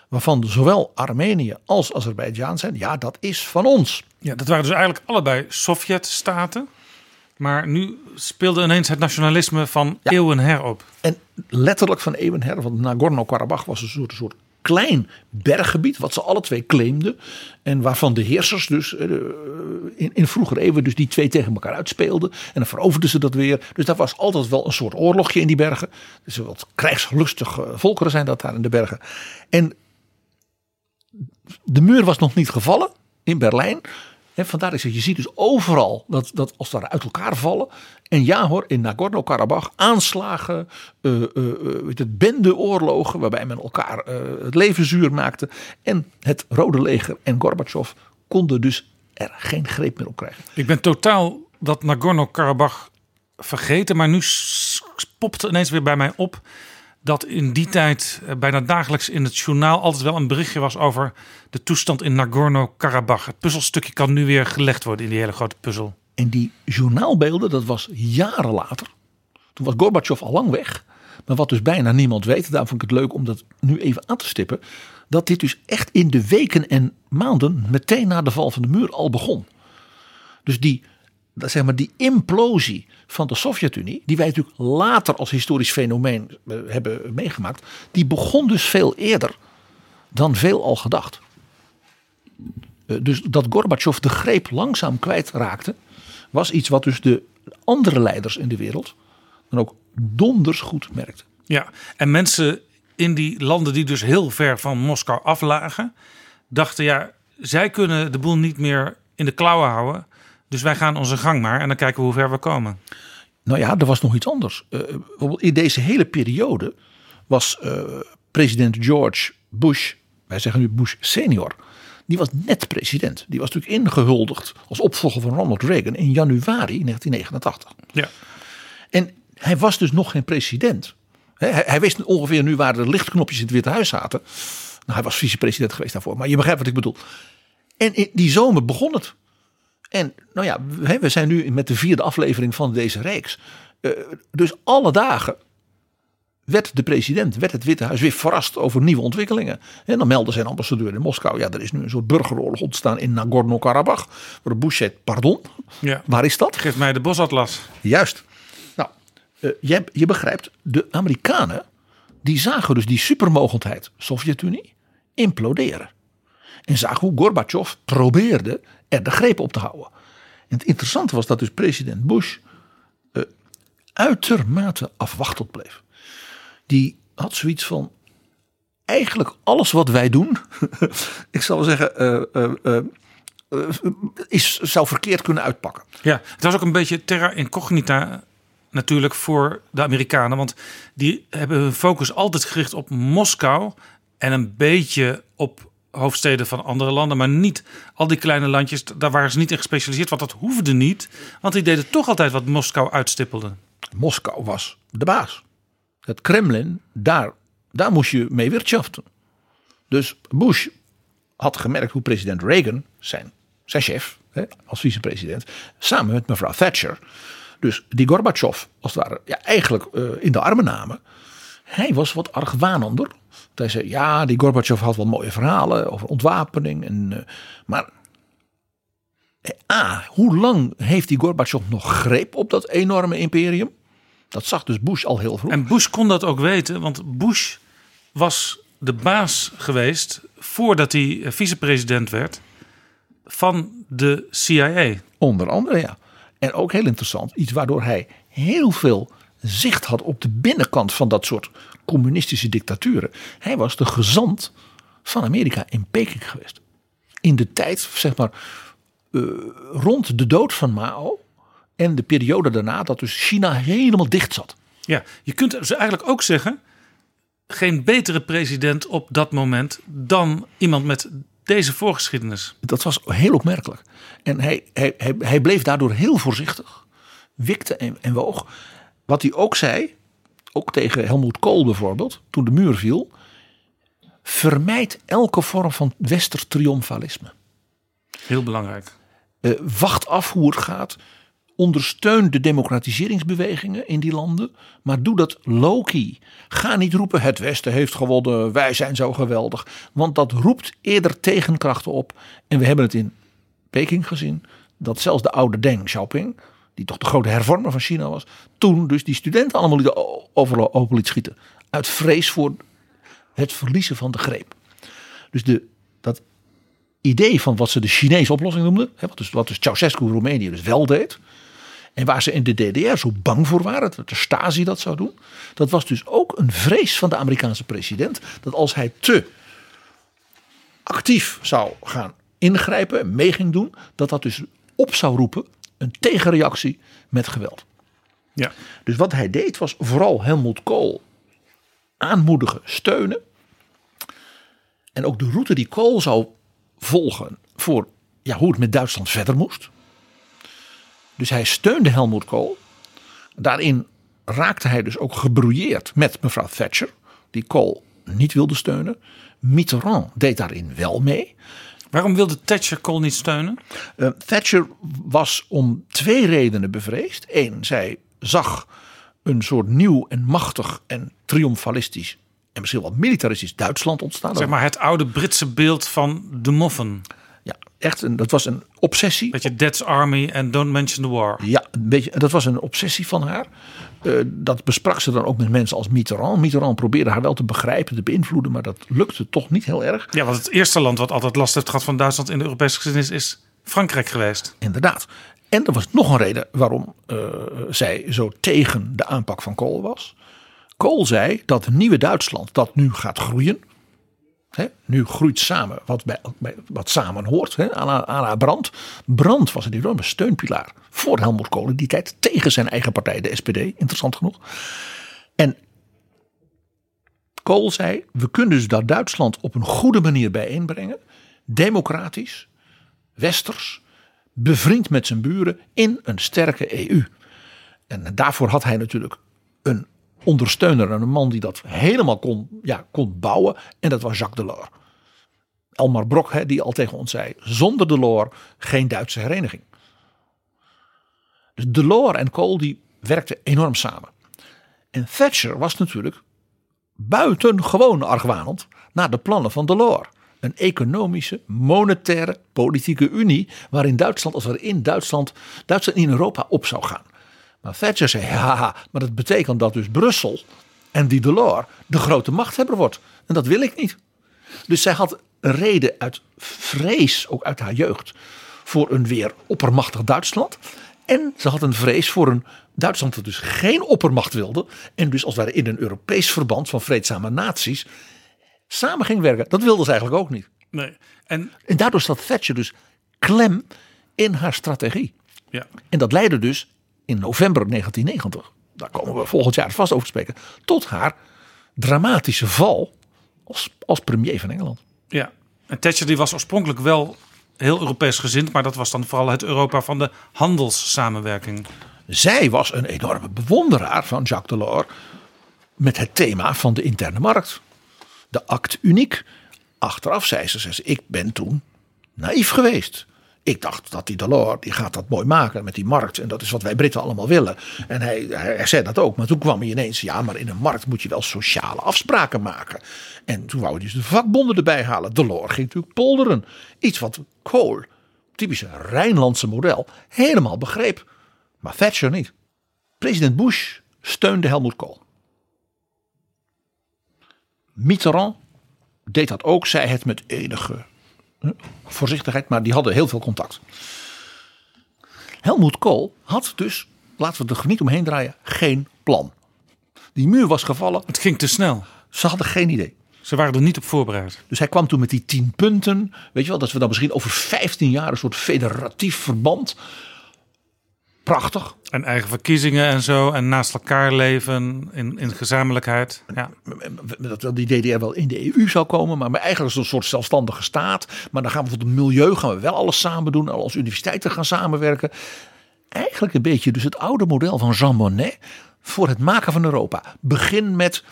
waarvan zowel Armenië als Azerbeidzjan zijn, ja, dat is van ons. Ja, dat waren dus eigenlijk allebei Sovjet-staten. Maar nu speelde ineens het nationalisme van ja. eeuwen her op. En letterlijk van eeuwen her, want Nagorno-Karabakh was een soort, soort klein berggebied, wat ze alle twee claimden. En waarvan de heersers dus in, in vroegere eeuwen dus die twee tegen elkaar uitspeelden. En dan veroverden ze dat weer. Dus daar was altijd wel een soort oorlogje in die bergen. Dus wat krijgslustige volkeren zijn dat daar in de bergen. En de muur was nog niet gevallen in Berlijn. En vandaar is het, je ziet dus overal dat, dat als het uit elkaar vallen. En ja hoor, in Nagorno-Karabakh aanslagen, uh, uh, het bendeoorlogen waarbij men elkaar het leven zuur maakte. En het Rode Leger en Gorbachev konden dus er geen greep meer op krijgen. Ik ben totaal dat Nagorno-Karabakh vergeten, maar nu popt ineens weer bij mij op dat in die tijd eh, bijna dagelijks in het journaal altijd wel een berichtje was over de toestand in Nagorno-Karabakh. Het puzzelstukje kan nu weer gelegd worden in die hele grote puzzel. En die journaalbeelden, dat was jaren later. Toen was Gorbachev al lang weg. Maar wat dus bijna niemand weet, daarom vond ik het leuk om dat nu even aan te stippen. Dat dit dus echt in de weken en maanden meteen na de val van de muur al begon. Dus die, zeg maar, die implosie van de Sovjet-Unie, die wij natuurlijk later als historisch fenomeen eh, hebben meegemaakt, die begon dus veel eerder dan veel al gedacht. Eh, dus dat Gorbachev de greep langzaam kwijtraakte, was iets wat dus de andere leiders in de wereld dan ook donders goed merkten. Ja, en mensen in die landen die dus heel ver van Moskou aflagen, dachten ja, zij kunnen de boel niet meer in de klauwen houden. Dus wij gaan onze gang maar en dan kijken we hoe ver we komen. Nou ja, er was nog iets anders. Uh, bijvoorbeeld in deze hele periode was uh, president George Bush, wij zeggen nu Bush senior, die was net president. Die was natuurlijk ingehuldigd als opvolger van Ronald Reagan in januari 1989. Ja. En hij was dus nog geen president. Hij, hij wist ongeveer nu waar de lichtknopjes in het Witte Huis zaten. Nou, hij was vicepresident geweest daarvoor, maar je begrijpt wat ik bedoel. En in die zomer begon het. En nou ja, we zijn nu met de vierde aflevering van deze reeks. Eh, dus alle dagen werd de president, werd het Witte Huis weer verrast over nieuwe ontwikkelingen. En dan meldde zijn ambassadeur in Moskou, ja, er is nu een soort burgeroorlog ontstaan in Nagorno-Karabakh. Waar Bush zegt, pardon, ja. waar is dat? Geef mij de bosatlas. Juist. Nou, uh, je, je begrijpt, de Amerikanen, die zagen dus die supermogendheid Sovjet-Unie imploderen. En zagen hoe Gorbachev probeerde er de greep op te houden. En het interessante was dat dus president Bush uh, uitermate afwachtend bleef. Die had zoiets van, eigenlijk alles wat wij doen, ik zal zeggen, uh, uh, is, zou verkeerd kunnen uitpakken. Ja, het was ook een beetje terra incognita natuurlijk voor de Amerikanen. Want die hebben hun focus altijd gericht op Moskou en een beetje op hoofdsteden van andere landen, maar niet al die kleine landjes. Daar waren ze niet in gespecialiseerd, want dat hoefde niet. Want die deden toch altijd wat Moskou uitstippelde. Moskou was de baas. Het Kremlin, daar, daar moest je mee wirtschaften. Dus Bush had gemerkt hoe president Reagan, zijn, zijn chef hè, als vicepresident, samen met mevrouw Thatcher, dus die Gorbachev als het ware ja, eigenlijk uh, in de armen namen. Hij was wat argwanender hij zei, ja, die Gorbachev had wel mooie verhalen over ontwapening. En, uh, maar eh, A, hoe lang heeft die Gorbachev nog greep op dat enorme imperium? Dat zag dus Bush al heel vroeg. En Bush kon dat ook weten, want Bush was de baas geweest voordat hij eh, vicepresident werd van de CIA. Onder andere, ja. En ook heel interessant, iets waardoor hij heel veel zicht had op de binnenkant van dat soort communistische dictaturen. Hij was de gezant van Amerika in Peking geweest. In de tijd, zeg maar, uh, rond de dood van Mao en de periode daarna dat dus China helemaal dicht zat. Ja, je kunt dus eigenlijk ook zeggen, geen betere president op dat moment dan iemand met deze voorgeschiedenis. Dat was heel opmerkelijk. En hij, hij, hij, hij bleef daardoor heel voorzichtig. Wikte en, en woog. Wat hij ook zei, ook tegen Helmoet Kool bijvoorbeeld, toen de muur viel. Vermijd elke vorm van westers triomfalisme. Heel belangrijk. Eh, wacht af hoe het gaat. Ondersteun de democratiseringsbewegingen in die landen. Maar doe dat low-key. Ga niet roepen het Westen heeft gewonnen. Wij zijn zo geweldig. Want dat roept eerder tegenkrachten op. En we hebben het in Peking gezien. Dat zelfs de oude Deng Xiaoping. Die toch de grote hervormer van China was. Toen dus die studenten allemaal lieten o- overal liet schieten. Uit vrees voor het verliezen van de greep. Dus de, dat idee van wat ze de Chinese oplossing noemden. Hè, wat, dus, wat dus Ceausescu Roemenië dus wel deed. En waar ze in de DDR zo bang voor waren. Dat de Stasi dat zou doen. Dat was dus ook een vrees van de Amerikaanse president. Dat als hij te actief zou gaan ingrijpen. En mee ging doen. Dat dat dus op zou roepen. Een tegenreactie met geweld. Ja. Dus wat hij deed was vooral Helmut Kool aanmoedigen, steunen. En ook de route die Kool zou volgen voor ja, hoe het met Duitsland verder moest. Dus hij steunde Helmut Kool. Daarin raakte hij dus ook gebrouilleerd met mevrouw Thatcher, die Kool niet wilde steunen. Mitterrand deed daarin wel mee. Waarom wilde Thatcher Kool niet steunen? Uh, Thatcher was om twee redenen bevreesd. Eén, zij zag een soort nieuw en machtig en triomfalistisch en misschien wel militaristisch Duitsland ontstaan. Zeg maar het oude Britse beeld van de moffen. Ja, echt. Een, dat was een obsessie. Beetje Dead's Army en Don't Mention the War. Ja, een beetje, dat was een obsessie van haar. Uh, dat besprak ze dan ook met mensen als Mitterrand. Mitterrand probeerde haar wel te begrijpen, te beïnvloeden, maar dat lukte toch niet heel erg. Ja, want het eerste land wat altijd last heeft gehad van Duitsland in de Europese geschiedenis is Frankrijk geweest. Inderdaad. En er was nog een reden waarom uh, zij zo tegen de aanpak van Kool was. Kool zei dat het nieuwe Duitsland dat nu gaat groeien. Nu groeit samen wat, bij, wat samen hoort. Aan haar brand. Brand was een enorme steunpilaar voor Helmut Kool in die tijd. Tegen zijn eigen partij, de SPD. Interessant genoeg. En Kool zei, we kunnen dus dat Duitsland op een goede manier bijeenbrengen. Democratisch, westers, bevriend met zijn buren in een sterke EU. En daarvoor had hij natuurlijk een ondersteuner en een man die dat helemaal kon, ja, kon bouwen. En dat was Jacques Delors. Elmar Brok, hè, die al tegen ons zei: zonder Delors geen Duitse hereniging. Dus Delors en Kool die werkten enorm samen. En Thatcher was natuurlijk buitengewoon argwanend naar de plannen van Delors. Een economische, monetaire, politieke unie waarin Duitsland, als er in Duitsland, Duitsland in Europa op zou gaan. Maar Thatcher zei, ja, maar dat betekent dat dus Brussel en die Delors de grote machthebber wordt. En dat wil ik niet. Dus zij had een reden uit vrees, ook uit haar jeugd, voor een weer oppermachtig Duitsland. En ze had een vrees voor een Duitsland dat dus geen oppermacht wilde. En dus als het ware in een Europees verband van vreedzame naties samen ging werken. Dat wilde ze eigenlijk ook niet. Nee. En, en daardoor zat Thatcher dus klem in haar strategie. Ja. En dat leidde dus in november 1990, daar komen we volgend jaar vast over te spreken, tot haar dramatische val als, als premier van Engeland. Ja, en Thatcher die was oorspronkelijk wel heel Europees gezind, maar dat was dan vooral het Europa van de handelssamenwerking. Zij was een enorme bewonderaar van Jacques Delors met het thema van de interne markt. De act uniek. Achteraf zei ze, zei ze, ik ben toen naïef geweest. Ik dacht dat die Delors, die gaat dat mooi maken met die markt. En dat is wat wij Britten allemaal willen. En hij, zei dat ook. Maar toen kwam hij ineens, ja, maar in een markt moet je wel sociale afspraken maken. En toen wou hij dus de vakbonden erbij halen. Delors ging natuurlijk polderen. Iets wat Kool, typische Rijnlandse model, helemaal begreep. Maar Thatcher niet. President Bush steunde Helmut Kool. Mitterrand deed dat ook, zei het met enige voorzichtigheid, maar die hadden heel veel contact. Helmut Kool had dus, laten we er niet omheen draaien, geen plan. Die muur was gevallen. Het ging te snel. Ze hadden geen idee. Ze waren er niet op voorbereid. Dus hij kwam toen met die tien punten. Weet je wel, dat we dan misschien over 15 jaar een soort federatief verband. Prachtig. En eigen verkiezingen en zo. En naast elkaar leven in, in gezamenlijkheid. Ja. Dat wel die DDR wel in de EU zou komen. Maar eigenlijk is het een soort zelfstandige staat. Maar dan gaan we voor het milieu gaan we wel alles samen doen. Als universiteiten gaan samenwerken. Eigenlijk een beetje dus het oude model van Jean Monnet. Voor het maken van Europa. Begin met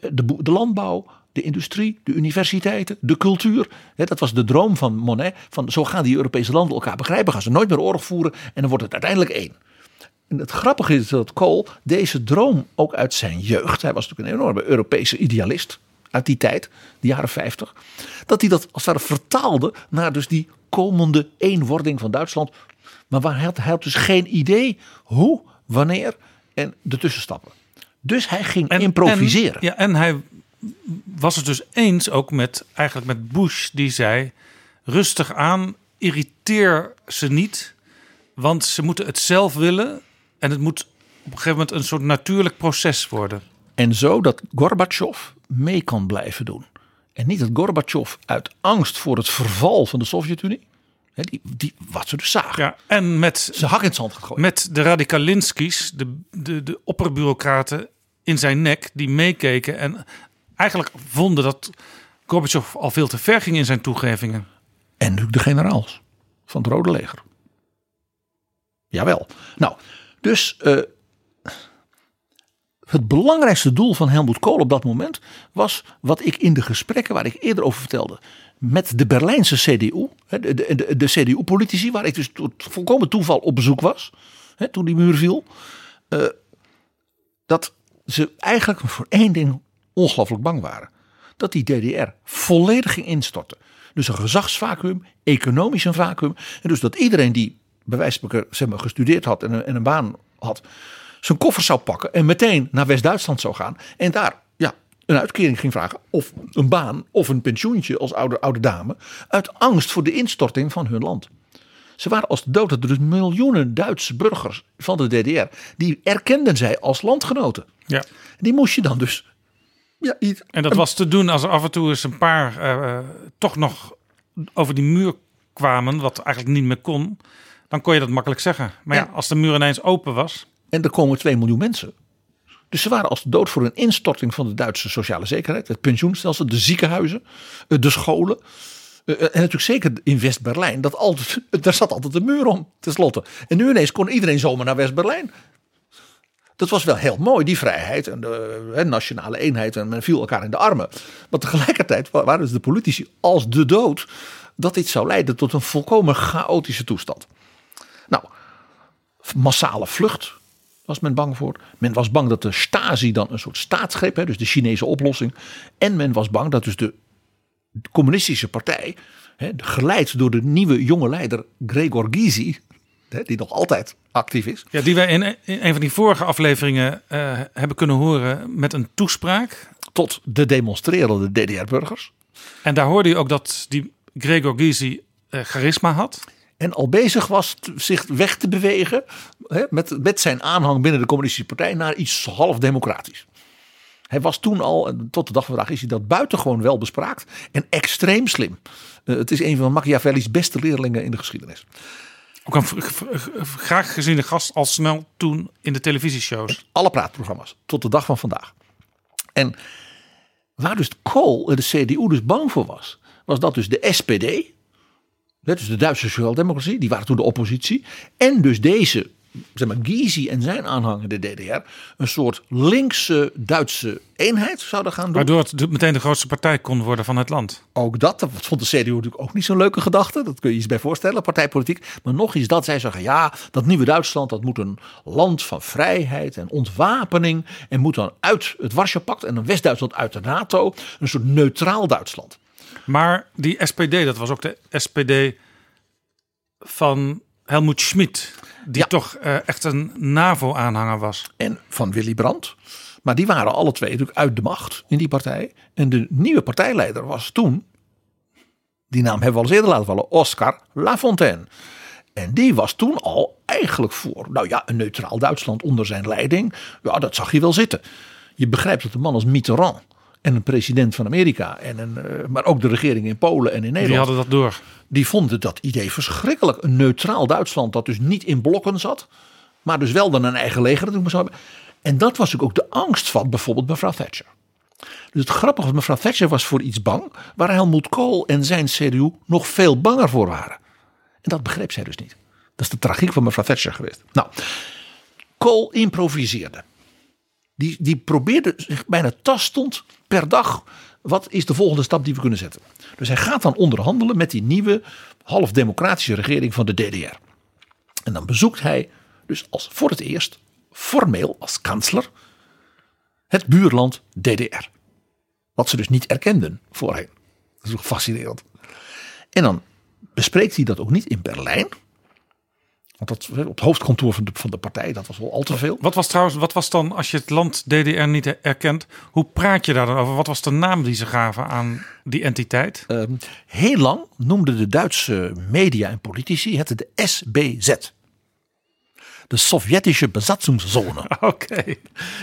de, de landbouw. De industrie, de universiteiten, de cultuur. Dat was de droom van Monet. Van zo gaan die Europese landen elkaar begrijpen. Gaan ze nooit meer oorlog voeren. En dan wordt het uiteindelijk één. En het grappige is dat Kool deze droom ook uit zijn jeugd. Hij was natuurlijk een enorme Europese idealist uit die tijd, de jaren 50. Dat hij dat als het ware vertaalde naar dus die komende eenwording van Duitsland. Maar waar hij had, hij had dus geen idee hoe, wanneer en de tussenstappen. Dus hij ging improviseren. En, ja, en hij was het dus eens ook met, eigenlijk met Bush, die zei: rustig aan, irriteer ze niet, want ze moeten het zelf willen en het moet op een gegeven moment een soort natuurlijk proces worden. En zo dat Gorbachev mee kan blijven doen. En niet dat Gorbachev uit angst voor het verval van de Sovjet-Unie, die, die, wat ze dus zagen, Ja, en met, zijn hak in het zand gaat gooien. met de radicalinskis, de, de, de opperbureaucraten in zijn nek, die meekeken en eigenlijk vonden dat Gorbachev al veel te ver ging in zijn toegevingen. En natuurlijk de generaals van het Rode Leger. Jawel. Nou, dus eh, het belangrijkste doel van Helmut Kohl op dat moment was wat ik in de gesprekken waar ik eerder over vertelde met de Berlijnse CDU, de, de, de CDU-politici, waar ik dus tot volkomen toeval op bezoek was hè, toen die muur viel, eh, dat ze eigenlijk voor één ding ongelooflijk bang waren. Dat die DDR volledig ging instorten. Dus een gezagsvacuum, economisch een vacuüm. En dus dat iedereen die bij wijze van zeg maar, gestudeerd had en een, en een baan had, zijn koffer zou pakken en meteen naar West-Duitsland zou gaan. En daar ja, een uitkering ging vragen. Of een baan of een pensioentje als oude, oude dame. Uit angst voor de instorting van hun land. Ze waren als de dood. Er dus miljoenen Duitse burgers van de DDR. Die erkenden zij als landgenoten. Ja. Die moest je dan dus. Ja, niet, En dat was te doen als er af en toe eens een paar eh, toch nog over die muur kwamen, wat eigenlijk niet meer kon. Dan kon je dat makkelijk zeggen. Maar ja, Ja. als de muur ineens open was. En er komen 2 miljoen mensen. Dus ze waren als dood voor een instorting van de Duitse sociale zekerheid. Het pensioenstelsel, de ziekenhuizen, eh, de scholen. Eh, En natuurlijk zeker in West-Berlijn. Dat altijd, daar zat altijd een muur om, tenslotte. En nu ineens kon iedereen zomaar naar West-Berlijn. Dat was wel heel mooi, die vrijheid en de nationale eenheid. En men viel elkaar in de armen. Maar tegelijkertijd wa- waren dus de politici als de dood. dat dit zou leiden tot een volkomen chaotische toestand. Nou, massale vlucht was men bang voor. Men was bang dat de Stasi dan een soort staatsgreep, hè, dus de Chinese oplossing. En men was bang dat dus de communistische partij, geleid door de nieuwe jonge leider Gregor Gysi, die nog altijd actief is. Ja, die wij in, in een van die vorige afleveringen eh, hebben kunnen horen met een toespraak. Tot de demonstrerende DDR-burgers. En daar hoorde je ook dat die Gregor Gysi eh, charisma had. En al bezig was t- zich weg te bewegen hè, met, met zijn aanhang binnen de communistische partij naar iets half democratisch. Hij was toen al, tot de dag van vandaag is hij dat buitengewoon wel bespraakt en extreem slim. Eh, het is een van Machiavelli's beste leerlingen in de geschiedenis. Ook een graag geziene gast al snel toen in de televisieshows. Alle praatprogramma's, tot de dag van vandaag. En waar dus Kool, de CDU, dus bang voor was, was dat dus de SPD, dus de Duitse Sociaaldemocratie, die waren toen de oppositie, en dus deze, zeg maar, Gysi en zijn aanhanger, de DDR, een soort linkse Duitse eenheid zouden gaan doen. Waardoor het meteen de grootste partij kon worden van het land. Ook dat, dat vond de CDU natuurlijk ook niet zo'n leuke gedachte. Dat kun je je iets bij voorstellen, partijpolitiek. Maar nog iets dat zij zeggen, ja, dat nieuwe Duitsland, dat moet een land van vrijheid en ontwapening. En moet dan uit het Warschau-pact en een West-Duitsland uit de NATO. Een soort neutraal Duitsland. Maar die SPD, dat was ook de SPD van Helmut Schmidt. Die Ja. toch eh, echt een NAVO-aanhanger was. En van Willy Brandt. Maar die waren alle twee natuurlijk uit de macht in die partij. En de nieuwe partijleider was toen, die naam hebben we al eens eerder laten vallen, Oscar Lafontaine. En die was toen al eigenlijk voor, nou ja, een neutraal Duitsland onder zijn leiding. Ja, dat zag je wel zitten. Je begrijpt dat een man als Mitterrand en een president van Amerika, en een, eh, maar ook de regering in Polen en in Nederland, Die hadden dat door. die vonden dat idee verschrikkelijk. Een neutraal Duitsland dat dus niet in blokken zat. maar dus wel dan een eigen leger. Dat hebben. En dat was ook de angst van bijvoorbeeld mevrouw Thatcher. Dus het grappige was, mevrouw Thatcher was voor iets bang waar Helmut Kool en zijn CDU nog veel banger voor waren. En dat begreep zij dus niet. Dat is de tragiek van mevrouw Thatcher geweest. Nou, Kool improviseerde. Die, die probeerde zich bijna tastend per dag. Wat is de volgende stap die we kunnen zetten? Dus hij gaat dan onderhandelen met die nieuwe half democratische regering van de DDR. En dan bezoekt hij dus als voor het eerst formeel als kansler het buurland DDR. Wat ze dus niet erkenden voorheen. Dat is toch fascinerend. En dan bespreekt hij dat ook niet in Berlijn. Want dat, op het hoofdkantoor van de, van de partij, dat was wel al te veel. Wat was trouwens, wat was dan, als je het land DDR niet erkent, hoe praat je daar dan over? Wat was de naam die ze gaven aan die entiteit? Ehm, heel lang noemden de Duitse media en politici het de SBZ. De Sovjetische Besatzungszone. Oké.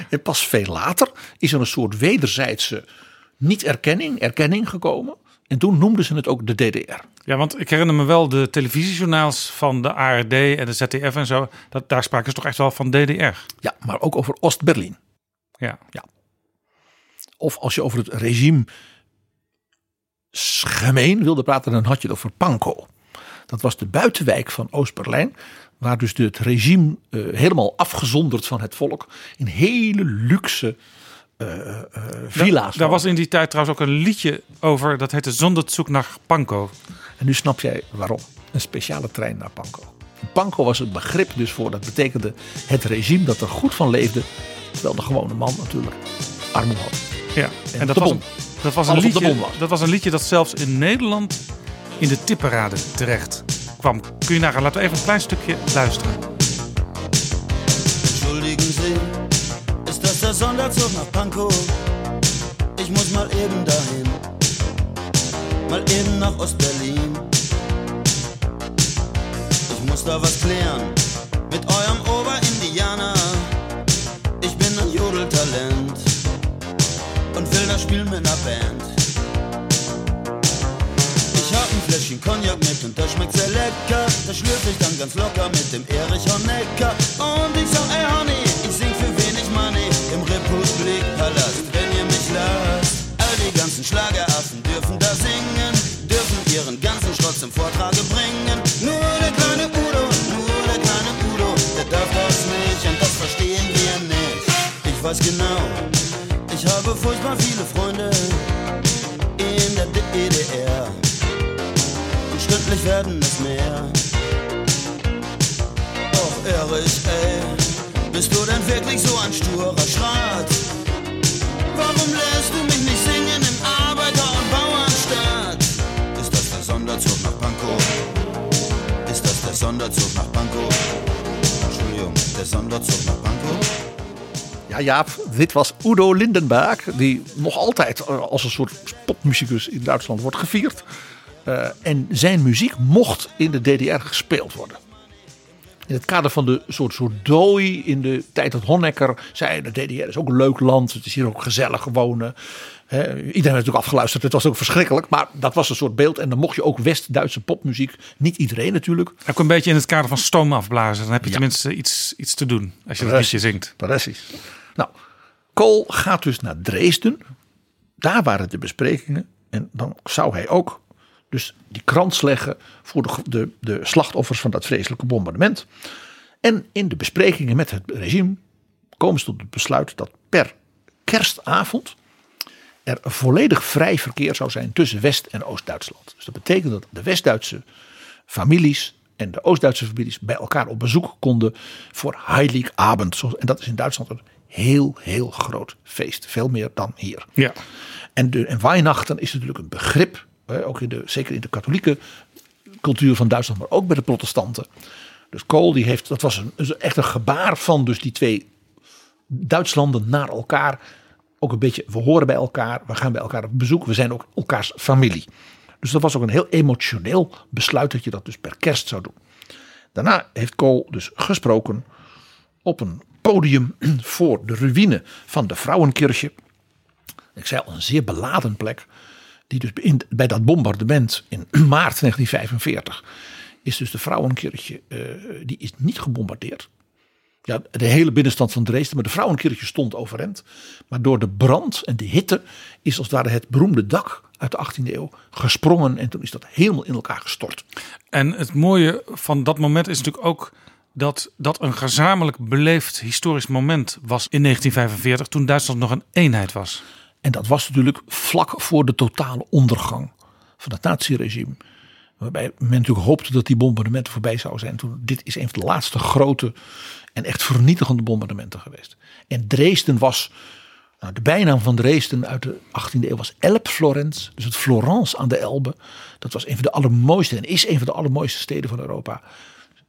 En pas veel later is er een soort wederzijdse niet-erkenning, erkenning gekomen. En toen noemden ze het ook de DDR. Ja, want ik herinner me wel de televisiejournaals van de ARD en de ZDF en zo. Dat, daar spraken ze toch echt wel van DDR. Ja, maar ook over Oost-Berlin. Ja. ja. Of als je over het regime gemeen wilde praten, dan had je het over Pankow. Dat was de buitenwijk van Oost-Berlijn. Waar dus het regime uh, helemaal afgezonderd van het volk. In hele luxe villa's. Daar was in die tijd trouwens ook een liedje over. Dat heette Zonderzoek naar Pankow. En nu snap jij waarom. Een speciale trein naar Pankow. Pankow was het begrip dus voor. Dat betekende het regime dat er goed van leefde. Terwijl de gewone man natuurlijk armoede had. Ja, en, en dat, was een, dat, was een liedje, was. dat was een liedje dat zelfs in Nederland in de tipperaden terecht kwam. Kun je nagaan, laten we even een klein stukje luisteren. Entschuldigen Der Sonderzug nach Pankow? Ich muss mal eben dahin, mal eben nach Ostberlin. Ich muss da was klären mit eurem Oberindianer. Ich bin ein Jodeltalent und will das spielen mit einer Band. Ich hab ein Fläschchen Cognac mit und das schmeckt sehr lecker. Das schlürfe ich dann ganz locker mit dem Erich Honecker. Und ich sag, ey Honey, Republikpalast, wenn ihr mich lasst. All die ganzen Schlageraffen dürfen da singen, dürfen ihren ganzen Schrott zum Vortrage bringen. Nur der kleine Udo, nur der kleine Udo, der darf das nicht und das verstehen wir nicht. Ich weiß genau, ich habe furchtbar viele Freunde in der DDR. Und stündlich werden es mehr. Och, Erich, ey, bist du denn wirklich so ein sturer Schrat? Warum lässt du mich nicht singen im Arbeiter- und Bauernstaat? Ist das der Sonderzug nach Pankow? Ist das der Sonderzug nach Pankow? Entschuldigung, der Sonderzug nach Pankow? Ja, Jaap, dit was Udo Lindenberg, die nog altijd als een soort popmuzikus in Duitsland wordt gevierd. Uh, en zijn muziek mocht in de DDR gespeeld worden. In het kader van de soort, soort dooi in de tijd dat Honecker zei: de DDR is ook een leuk land, het is hier ook gezellig wonen. He, iedereen heeft natuurlijk afgeluisterd, het was ook verschrikkelijk, maar dat was een soort beeld. En dan mocht je ook West-Duitse popmuziek, niet iedereen natuurlijk. Ook een beetje in het kader van stoom afblazen, dan heb je ja. tenminste iets, iets te doen als je dat liedje zingt. Precies. Nou, Kool gaat dus naar Dresden. Daar waren de besprekingen. En dan zou hij ook dus die krans leggen voor de, de, de slachtoffers van dat vreselijke bombardement. En in de besprekingen met het regime komen ze tot het besluit dat per kerstavond er volledig vrij verkeer zou zijn tussen West- en Oost-Duitsland. Dus dat betekent dat de West-Duitse families en de Oost-Duitse families bij elkaar op bezoek konden voor Heiligabend. En dat is in Duitsland een heel, heel groot feest. Veel meer dan hier. Ja. En, de, en Weihnachten is natuurlijk een begrip, ook in de, zeker in de katholieke cultuur van Duitsland, maar ook bij de protestanten. Dus Kool die heeft, dat was een, echt een gebaar van dus die twee Duitslanden naar elkaar. Ook een beetje, we horen bij elkaar, we gaan bij elkaar op bezoek, we zijn ook elkaars familie. Dus dat was ook een heel emotioneel besluit dat je dat dus per kerst zou doen. Daarna heeft Kool dus gesproken op een podium voor de ruïne van de Vrouwenkirche. Ik zei al, een zeer beladen plek. Die dus bij dat bombardement in maart 1945 is dus de Vrouwenkirche, uh, die is niet gebombardeerd. Ja, de hele binnenstand van Dresden, maar de vrouwenkerkje stond overeind. Maar door de brand en de hitte is als het ware het beroemde dak uit de 18e eeuw gesprongen. En toen is dat helemaal in elkaar gestort. En het mooie van dat moment is natuurlijk ook dat dat een gezamenlijk beleefd historisch moment was in 1945, toen Duitsland nog een eenheid was. En dat was natuurlijk vlak voor de totale ondergang van het naziregime. Waarbij men natuurlijk hoopte dat die bombardementen voorbij zouden zijn. Toen, dit is een van de laatste grote en echt vernietigende bombardementen geweest. En Dresden was, nou, de bijnaam van Dresden uit de 18e eeuw was Elb Florence. Dus het Florence aan de Elbe. Dat was een van de allermooiste en is een van de allermooiste steden van Europa.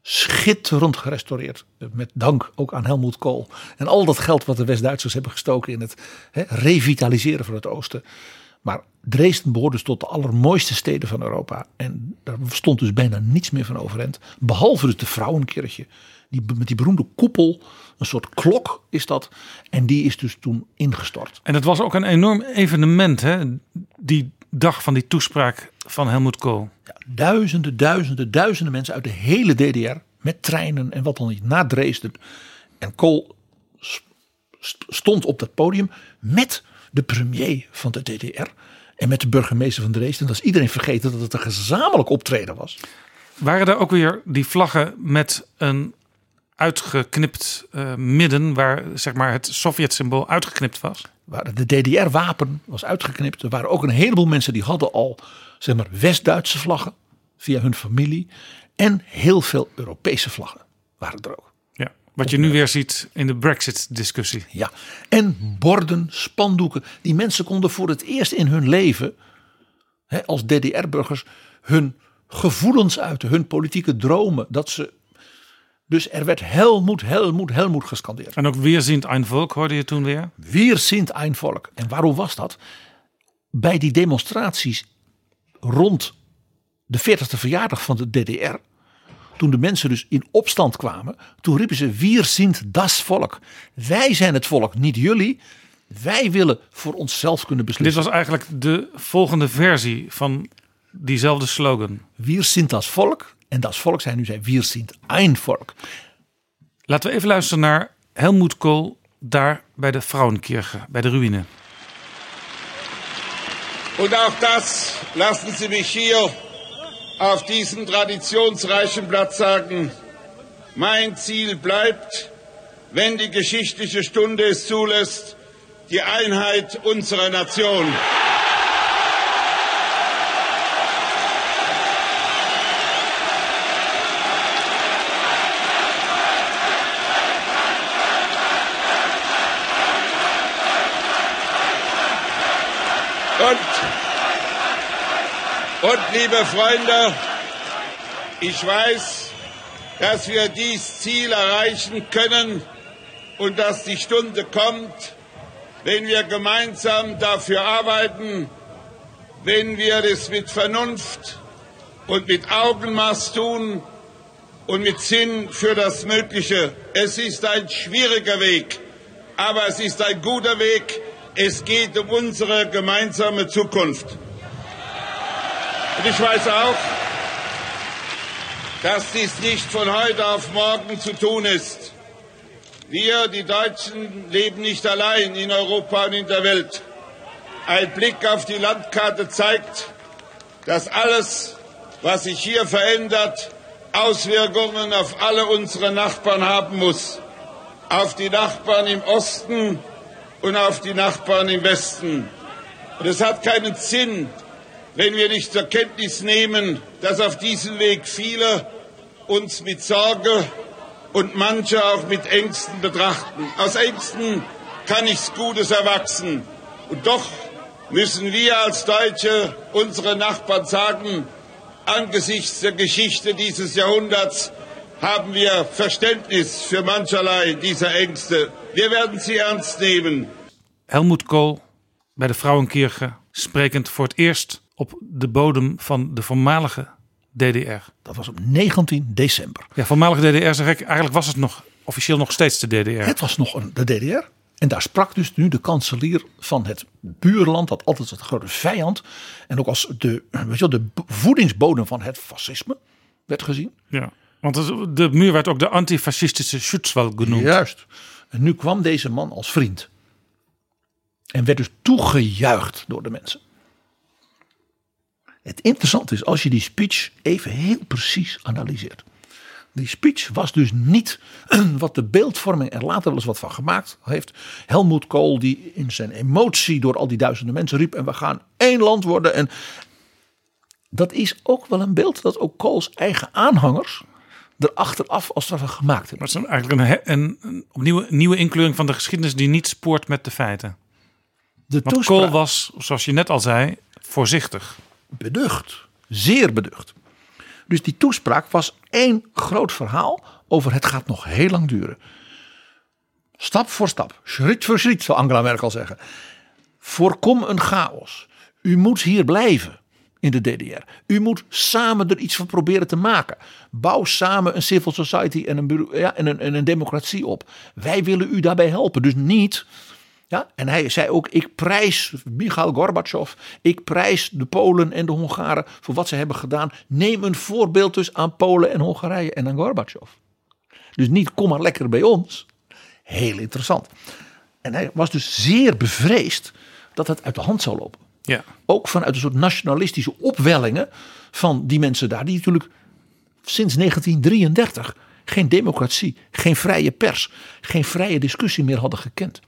Schitterend gerestaureerd. Met dank ook aan Helmoet Kool. En al dat geld wat de West-Duitsers hebben gestoken in het revitaliseren van het oosten. Maar Dresden behoort dus tot de allermooiste steden van Europa. En daar stond dus bijna niets meer van overeind. Behalve dus de Vrouwenkerkje. Die, met die beroemde koepel. Een soort klok is dat. En die is dus toen ingestort. En het was ook een enorm evenement, hè? die dag van die toespraak van Helmut Kool. Ja, duizenden, duizenden, duizenden mensen uit de hele DDR. Met treinen en wat dan niet naar Dresden. En Kool stond op dat podium met de premier van de DDR. En met de burgemeester van Dresden. Dat is iedereen vergeten dat het een gezamenlijk optreden was. Waren er ook weer die vlaggen met een uitgeknipt uh, midden waar zeg maar het Sovjet-symbool uitgeknipt was? Waar de DDR-wapen was uitgeknipt. Er waren ook een heleboel mensen die hadden al zeg maar West-Duitse vlaggen via hun familie. En heel veel Europese vlaggen waren er ook. Ja, wat je nu weer ziet in de Brexit-discussie. Ja, en borden, spandoeken. Die mensen konden voor het eerst in hun leven, hè, als DDR-burgers, hun gevoelens uiten, hun politieke dromen. Dat ze dus er werd Helmoet, Helmoet, Helmoet gescandeerd. En ook weer sind ein Volk hoorde je toen weer? Weer sind ein Volk. En waarom was dat? Bij die demonstraties rond de 40ste verjaardag van de DDR. Toen de mensen dus in opstand kwamen. Toen riepen ze, wir sind das Volk. Wij zijn het volk, niet jullie. Wij willen voor onszelf kunnen beslissen. Dit was eigenlijk de volgende versie van diezelfde slogan. Wir sind das Volk. En dat volk zijn nu zijn wir sind ein Volk. Laten we even luisteren naar Helmoet Kool daar bij de Frauenkirche, bij de ruïne. Und auch das lassen Sie mich hier auf diesem traditionsreichen Platz sagen. Mein Ziel bleibt, wenn die geschichtliche Stunde es zulässt, die Einheit unserer Nation. Und, liebe Freunde, ich weiß, dass wir dies Ziel erreichen können und dass die Stunde kommt, wenn wir gemeinsam dafür arbeiten, wenn wir das mit Vernunft und mit Augenmaß tun und mit Sinn für das Mögliche. Es ist ein schwieriger Weg, aber es ist ein guter Weg. Es geht um unsere gemeinsame Zukunft. Und ich weiß auch, dass dies nicht von heute auf morgen zu tun ist. Wir, die Deutschen, leben nicht allein in Europa und in der Welt. Ein Blick auf die Landkarte zeigt, dass alles, was sich hier verändert, Auswirkungen auf alle unsere Nachbarn haben muss. Auf die Nachbarn im Osten und auf die Nachbarn im Westen. Und es hat keinen Sinn, wenn wir nicht zur Kenntnis nehmen, dass auf diesem Weg viele uns mit Sorge und manche auch mit Ängsten betrachten. Aus Ängsten kann nichts Gutes erwachsen. Und doch müssen wir als Deutsche unsere Nachbarn sagen, angesichts der Geschichte dieses Jahrhunderts haben wir Verständnis für mancherlei dieser Ängste. Wir werden sie ernst nehmen. Helmut Kool bij de Vrouwenkirche, sprekend voor het eerst op de bodem van de voormalige DDR. Dat was op 19 december. Ja, voormalige DDR zeg ik, eigenlijk was het nog officieel nog steeds de DDR. Het was nog een, de DDR. En daar sprak dus nu de kanselier van het buurland, dat altijd het grote vijand. En ook als de, weet je wel, de voedingsbodem van het fascisme werd gezien. Ja, Want het- de muur werd ook de antifascistische Schutzwall genoemd. Juist. En nu kwam deze man als vriend. En werd dus toegejuicht door de mensen. Het interessante is als je die speech even heel precies analyseert. Die speech was dus niet wat de beeldvorming er later wel eens wat van gemaakt heeft. Helmoet Kool die in zijn emotie door al die duizenden mensen riep. En we gaan één land worden. En dat is ook wel een beeld dat ook Kools eigen aanhangers er achteraf als ware gemaakt hebben. Maar het is eigenlijk een, een, een opnieuw nieuwe inkleuring van de geschiedenis die niet spoort met de feiten. De Want toespraak- Kool was, zoals je net al zei, voorzichtig. Beducht. Zeer beducht. Dus die toespraak was één groot verhaal over het gaat nog heel lang duren. Stap voor stap, schritt voor schritt, zou Angela Merkel zeggen. Voorkom een chaos. U moet hier blijven in de DDR. U moet samen er iets van proberen te maken. Bouw samen een civil society en een, ja, en een, en een democratie op. Wij willen u daarbij helpen. Dus niet ja, en hij zei ook: Ik prijs Michail Gorbachev. Ik prijs de Polen en de Hongaren voor wat ze hebben gedaan. Neem een voorbeeld dus aan Polen en Hongarije en aan Gorbachev. Dus niet kom maar lekker bij ons. Heel interessant. En hij was dus zeer bevreesd dat het uit de hand zou lopen. Ja. Ook vanuit een soort nationalistische opwellingen van die mensen daar, die natuurlijk sinds 1933 geen democratie, geen vrije pers, geen vrije discussie meer hadden gekend.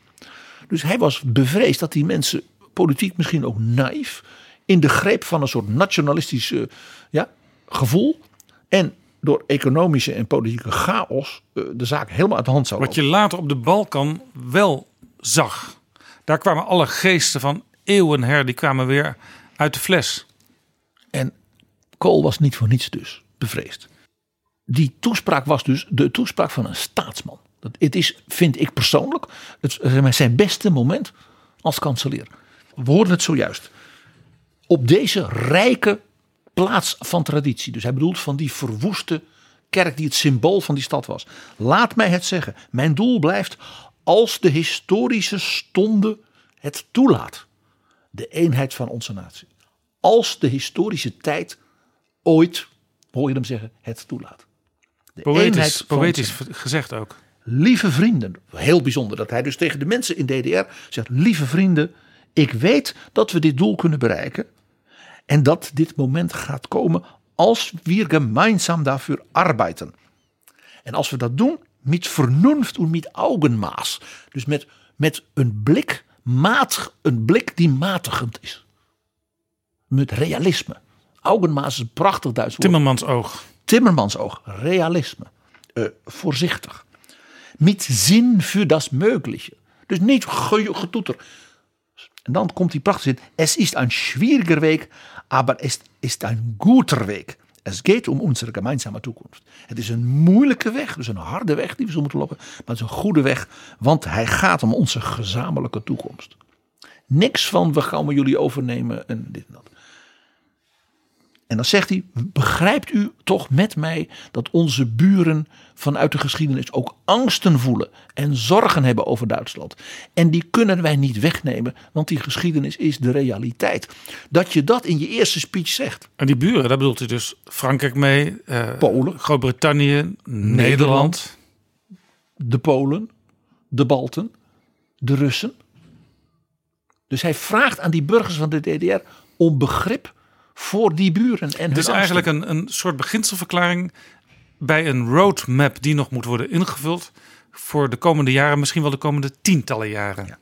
Dus hij was bevreesd dat die mensen, politiek misschien ook naïef, in de greep van een soort nationalistisch eh, ja, gevoel en door economische en politieke chaos eh, de zaak helemaal uit de hand zou Wat je later op de Balkan wel zag. Daar kwamen alle geesten van eeuwen her, die kwamen weer uit de fles. En Kool was niet voor niets dus bevreesd. Die toespraak was dus de toespraak van een staatsman. Dat, het is, vind ik persoonlijk, het, maar, zijn beste moment als kanselier. We hoorden het zojuist. Op deze rijke plaats van traditie. Dus hij bedoelt van die verwoeste kerk die het symbool van die stad was. Laat mij het zeggen. Mijn doel blijft als de historische stonde het toelaat. De eenheid van onze natie. Als de historische tijd ooit, hoor je hem zeggen, het toelaat. De Poëtisch, poëtisch gezegd ook. Lieve vrienden, heel bijzonder dat hij dus tegen de mensen in DDR zegt: Lieve vrienden, ik weet dat we dit doel kunnen bereiken. En dat dit moment gaat komen als we gemeinsam daarvoor arbeiten. En als we dat doen, met vernunft en met augenmaas. Dus met, met een blik, matig, een blik die matigend is. Met realisme. Augenmaas is een prachtig Duits woord. Timmermans oog. Timmermans oog, realisme. Eh, voorzichtig. Met zin voor das Mögliche. Dus niet ge- getoeter. En dan komt die prachtige zin. Es ist ein schwieriger Weg, aber es ist ein guter Weg. Es geht um unsere gemeinsame Toekomst. Het is een moeilijke weg, dus een harde weg die we zullen moeten lopen. Maar het is een goede weg, want hij gaat om onze gezamenlijke toekomst. Niks van we gaan jullie overnemen en dit en dat. En dan zegt hij: Begrijpt u toch met mij dat onze buren vanuit de geschiedenis ook angsten voelen en zorgen hebben over Duitsland? En die kunnen wij niet wegnemen, want die geschiedenis is de realiteit. Dat je dat in je eerste speech zegt. En die buren, daar bedoelt hij dus Frankrijk mee, eh, Polen. Groot-Brittannië, Nederland. De Polen, de Balten, de Russen. Dus hij vraagt aan die burgers van de DDR om begrip voor die buren en angsten. eigenlijk een, een soort beginselverklaring bij een roadmap die nog moet worden ingevuld voor de komende jaren, misschien wel de komende tientallen jaren.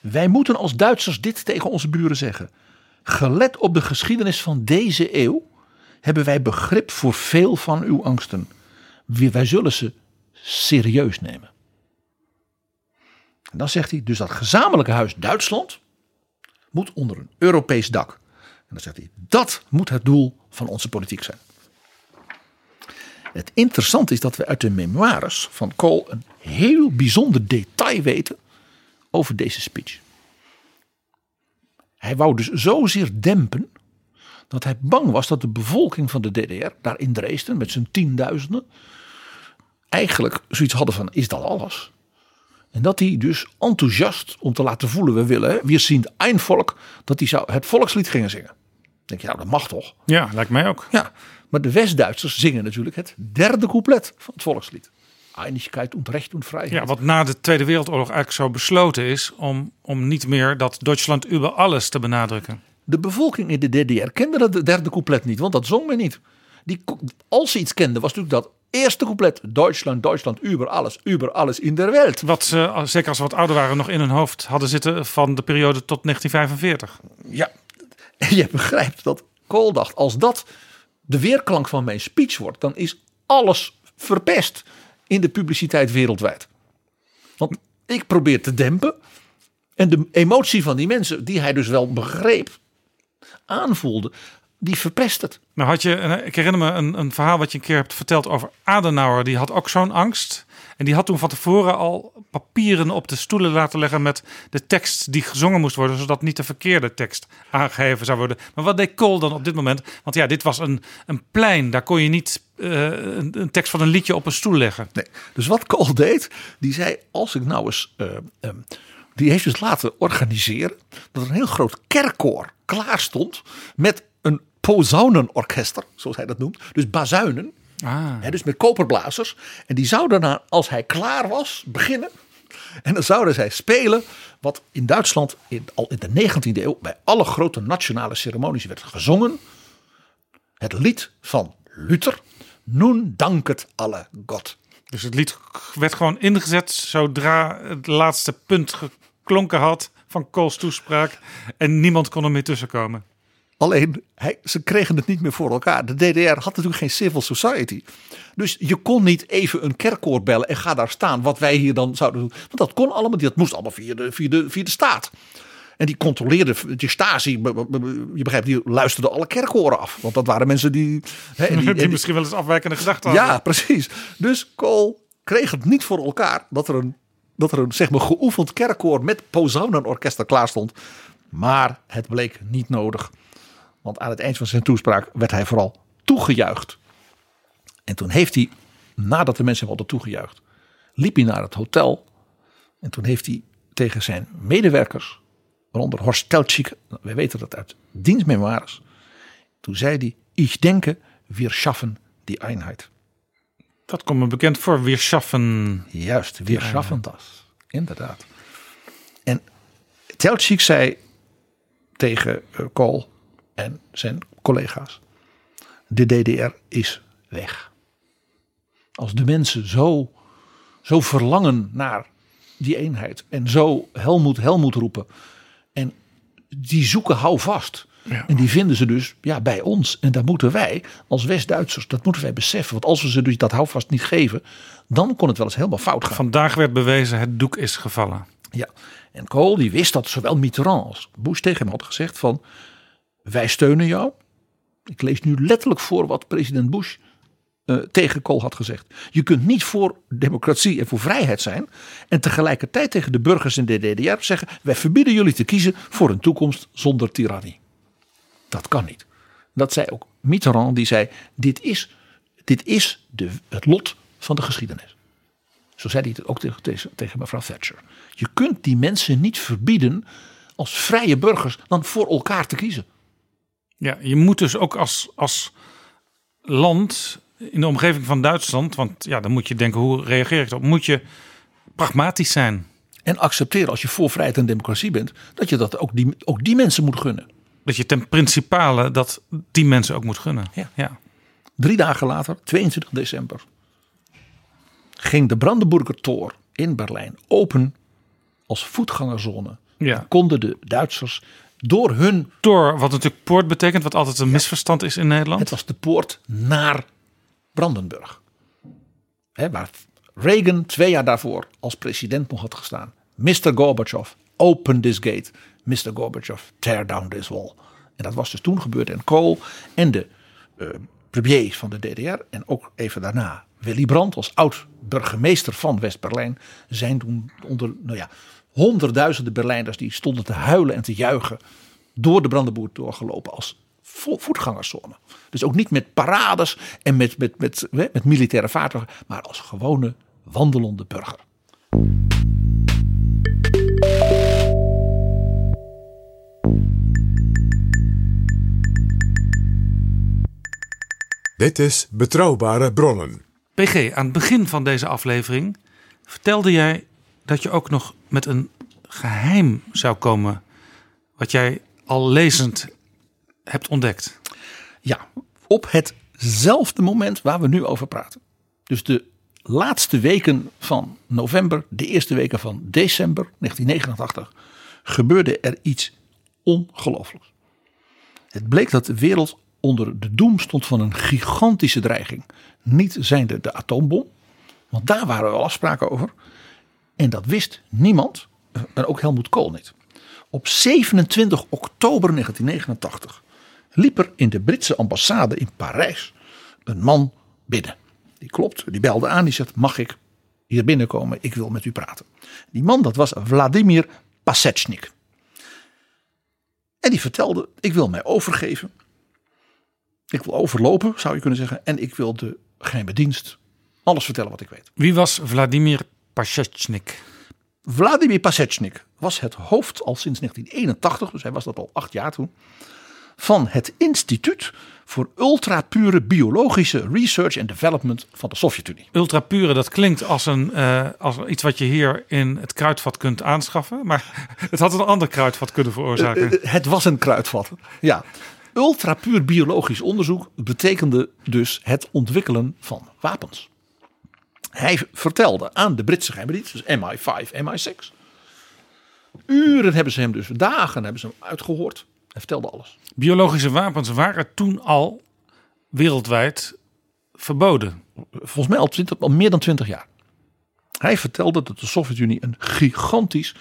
Wij moeten als Duitsers dit tegen onze buren zeggen. Gelet op de geschiedenis van deze eeuw hebben wij begrip voor veel van uw angsten. Wij wij zullen ze serieus nemen. En dan zegt hij, dus dat gezamenlijke huis Duitsland moet onder een Europees dak. En dan zegt hij, dat moet het doel van onze politiek zijn. Het interessante is dat we uit de memoires van Kool een heel bijzonder detail weten over deze speech. Hij wou dus zozeer dempen dat hij bang was dat de bevolking van de DDR, daar in Dresden met zijn tienduizenden, eigenlijk zoiets hadden van: is dat alles? En dat hij dus enthousiast om te laten voelen, we willen, we zien een volk, dat hij zou het volkslied gingen zingen. denk je, nou dat mag toch? Ja, lijkt mij ook. Ja, maar de West-Duitsers zingen natuurlijk het derde couplet van het volkslied. Einigkeit und Recht und Freiheit. Ja, wat na de Tweede Wereldoorlog eigenlijk zo besloten is om, om niet meer dat Duitsland über alles te benadrukken. De bevolking in de DDR kende dat derde couplet niet, want dat zong men niet. Die, als ze iets kenden, was natuurlijk dat eerste couplet. Duitsland, Duitsland, über alles, über alles in der Welt. Wat ze, zeker als ze wat ouder waren, nog in hun hoofd hadden zitten van de periode tot 1945. Ja, en je begrijpt dat Kool dacht, als dat de weerklank van mijn speech wordt, dan is alles verpest in de publiciteit wereldwijd. Want ik probeer te dempen. En de emotie van die mensen, die hij dus wel begreep, aanvoelde, die verpest het. Nou had je, ik herinner me een, een verhaal wat je een keer hebt verteld over Adenauer. Die had ook zo'n angst. En die had toen van tevoren al papieren op de stoelen laten leggen met de tekst die gezongen moest worden, zodat niet de verkeerde tekst aangegeven zou worden. Maar wat deed Kool dan op dit moment? Want ja, dit was een, een plein, daar kon je niet uh, een, een, tekst van een liedje op een stoel leggen. Nee. Dus wat Kool deed, die zei: Als ik nou eens. Uh, um, die heeft dus laten organiseren dat er een heel groot kerkkoor klaar stond met een posaunenorkester, zoals hij dat noemt. Dus bazuinen. Ah. Dus met koperblazers. En die zouden dan, als hij klaar was, beginnen. En dan zouden zij spelen wat in Duitsland in, al in de 19e eeuw bij alle grote nationale ceremonies werd gezongen. Het lied van Luther. Nun danket alle God. Dus het lied werd gewoon ingezet zodra het laatste punt geklonken had van Kools toespraak. En niemand kon er meer tussenkomen. Alleen, hij, ze kregen het niet meer voor elkaar. De DDR had natuurlijk geen civil society. Dus je kon niet even een kerkkoor bellen en ga daar staan. Wat wij hier dan zouden doen. Want dat kon allemaal. Dat moest allemaal via de, via de, via de staat. En die controleerde, die Stasi, je begrijpt, die luisterde alle kerkkoren af. Want dat waren mensen die... Hè, die, die, misschien wel eens afwijkende gedachten hadden. Ja, precies. Dus Kool kreeg het niet voor elkaar dat er een, dat er een zeg maar, geoefend kerkkoor met posaunenorkester klaar stond. Maar het bleek niet nodig. Want aan het eind van zijn toespraak werd hij vooral toegejuicht. En toen heeft hij, nadat de mensen hem hadden toegejuicht, liep hij naar het hotel. En toen heeft hij tegen zijn medewerkers, waaronder Horst Teltschik, wij weten dat uit dienstmemoires. Toen zei hij, ich denke, wir schaffen die Einheit. Dat komt me bekend voor, wir schaffen. Juist, wir schaffen das. Inderdaad. En Teltschik zei tegen Kool, en zijn collega's. De DDR is weg. Als de mensen zo, zo verlangen naar die eenheid en zo Helmoet, Helmoet roepen. En die zoeken hou vast. Ja. En die vinden ze dus ja, bij ons. En daar moeten wij als West-Duitsers, dat moeten wij beseffen. Want als we ze dus dat houvast niet geven, dan kon het wel eens helemaal fout gaan. Vandaag werd bewezen, het doek is gevallen. Ja, en Kool die wist dat zowel Mitterrand als Bush tegen hem had gezegd van... Wij steunen jou. Ik lees nu letterlijk voor wat president Bush uh, tegen Kool had gezegd. Je kunt niet voor democratie en voor vrijheid zijn. En tegelijkertijd tegen de burgers in de DDR zeggen. Wij verbieden jullie te kiezen voor een toekomst zonder tirannie. Dat kan niet. Dat zei ook Mitterrand. Die zei dit is, dit is de, het lot van de geschiedenis. Zo zei hij het ook tegen, tegen mevrouw Thatcher. Je kunt die mensen niet verbieden als vrije burgers dan voor elkaar te kiezen. Ja, je moet dus ook als, als land in de omgeving van Duitsland, want ja, dan moet je denken, hoe reageer ik op? Moet je pragmatisch zijn. En accepteren als je voor vrijheid en democratie bent, dat je dat ook die, ook die mensen moet gunnen. Dat je ten principale dat die mensen ook moet gunnen. Ja. ja. Drie dagen later, 22 december, ging de Brandenburger Tor in Berlijn open als voetgangerzone. Ja. Konden de Duitsers door hun. Tor, wat natuurlijk poort betekent, wat altijd een misverstand is in Nederland. Het was de poort naar Brandenburg. He, waar Reagan twee jaar daarvoor als president nog had gestaan. Mr. Gorbachev, open this gate. Mr. Gorbachev, tear down this wall. En dat was dus toen gebeurd. En Kool en de uh, premier van de DDR. En ook even daarna Willy Brandt als oud burgemeester van West-Berlijn. Zijn toen onder, nou ja, honderdduizenden Berlijners die stonden te huilen en te juichen door de Brandenburg doorgelopen als voetgangerszone. Dus ook niet met parades en met, met, met, met, met militaire vaartuigen, maar als gewone wandelende burger. Dit is Betrouwbare Bronnen. PG, aan het begin van deze aflevering vertelde jij dat je ook nog met een geheim zou komen. Wat jij al lezend hebt ontdekt. Ja, op hetzelfde moment waar we nu over praten. Dus de laatste weken van november, de eerste weken van december 1989, gebeurde er iets ongelooflijks. Het bleek dat de wereld onder de doem stond van een gigantische dreiging. Niet zijnde de atoombom, want daar waren wel afspraken over. En dat wist niemand, en ook Helmoet Kool niet. Op 27 oktober 1989 liep er in de Britse ambassade in Parijs een man binnen. Die klopt, die belde aan, die zegt: Mag ik hier binnenkomen? Ik wil met u praten. Die man, dat was Vladimir Pasechnik. En die vertelde: Ik wil mij overgeven. Ik wil overlopen, zou je kunnen zeggen. En ik wil de geheime dienst alles vertellen wat ik weet. Wie was Vladimir Pasechnik? Vladimir Pasechnik was het hoofd al sinds 1981, dus hij was dat al acht jaar toen, van het Instituut voor Ultrapure Biologische Research and Development van de Sovjet-Unie. Ultrapure, dat klinkt als, een, uh, als iets wat je hier in het kruidvat kunt aanschaffen. Maar het had een ander kruidvat kunnen veroorzaken. Uh, uh, het was een kruidvat, ja. Ultrapuur biologisch onderzoek betekende dus het ontwikkelen van wapens. Hij vertelde aan de Britse geheime dienst, dus MI5, MI6. Uren hebben ze hem dus, dagen hebben ze hem uitgehoord. Hij vertelde alles. Biologische wapens waren toen al wereldwijd verboden. Volgens mij al, 20, al meer dan 20 jaar. Hij vertelde dat de Sovjet-Unie een gigantisch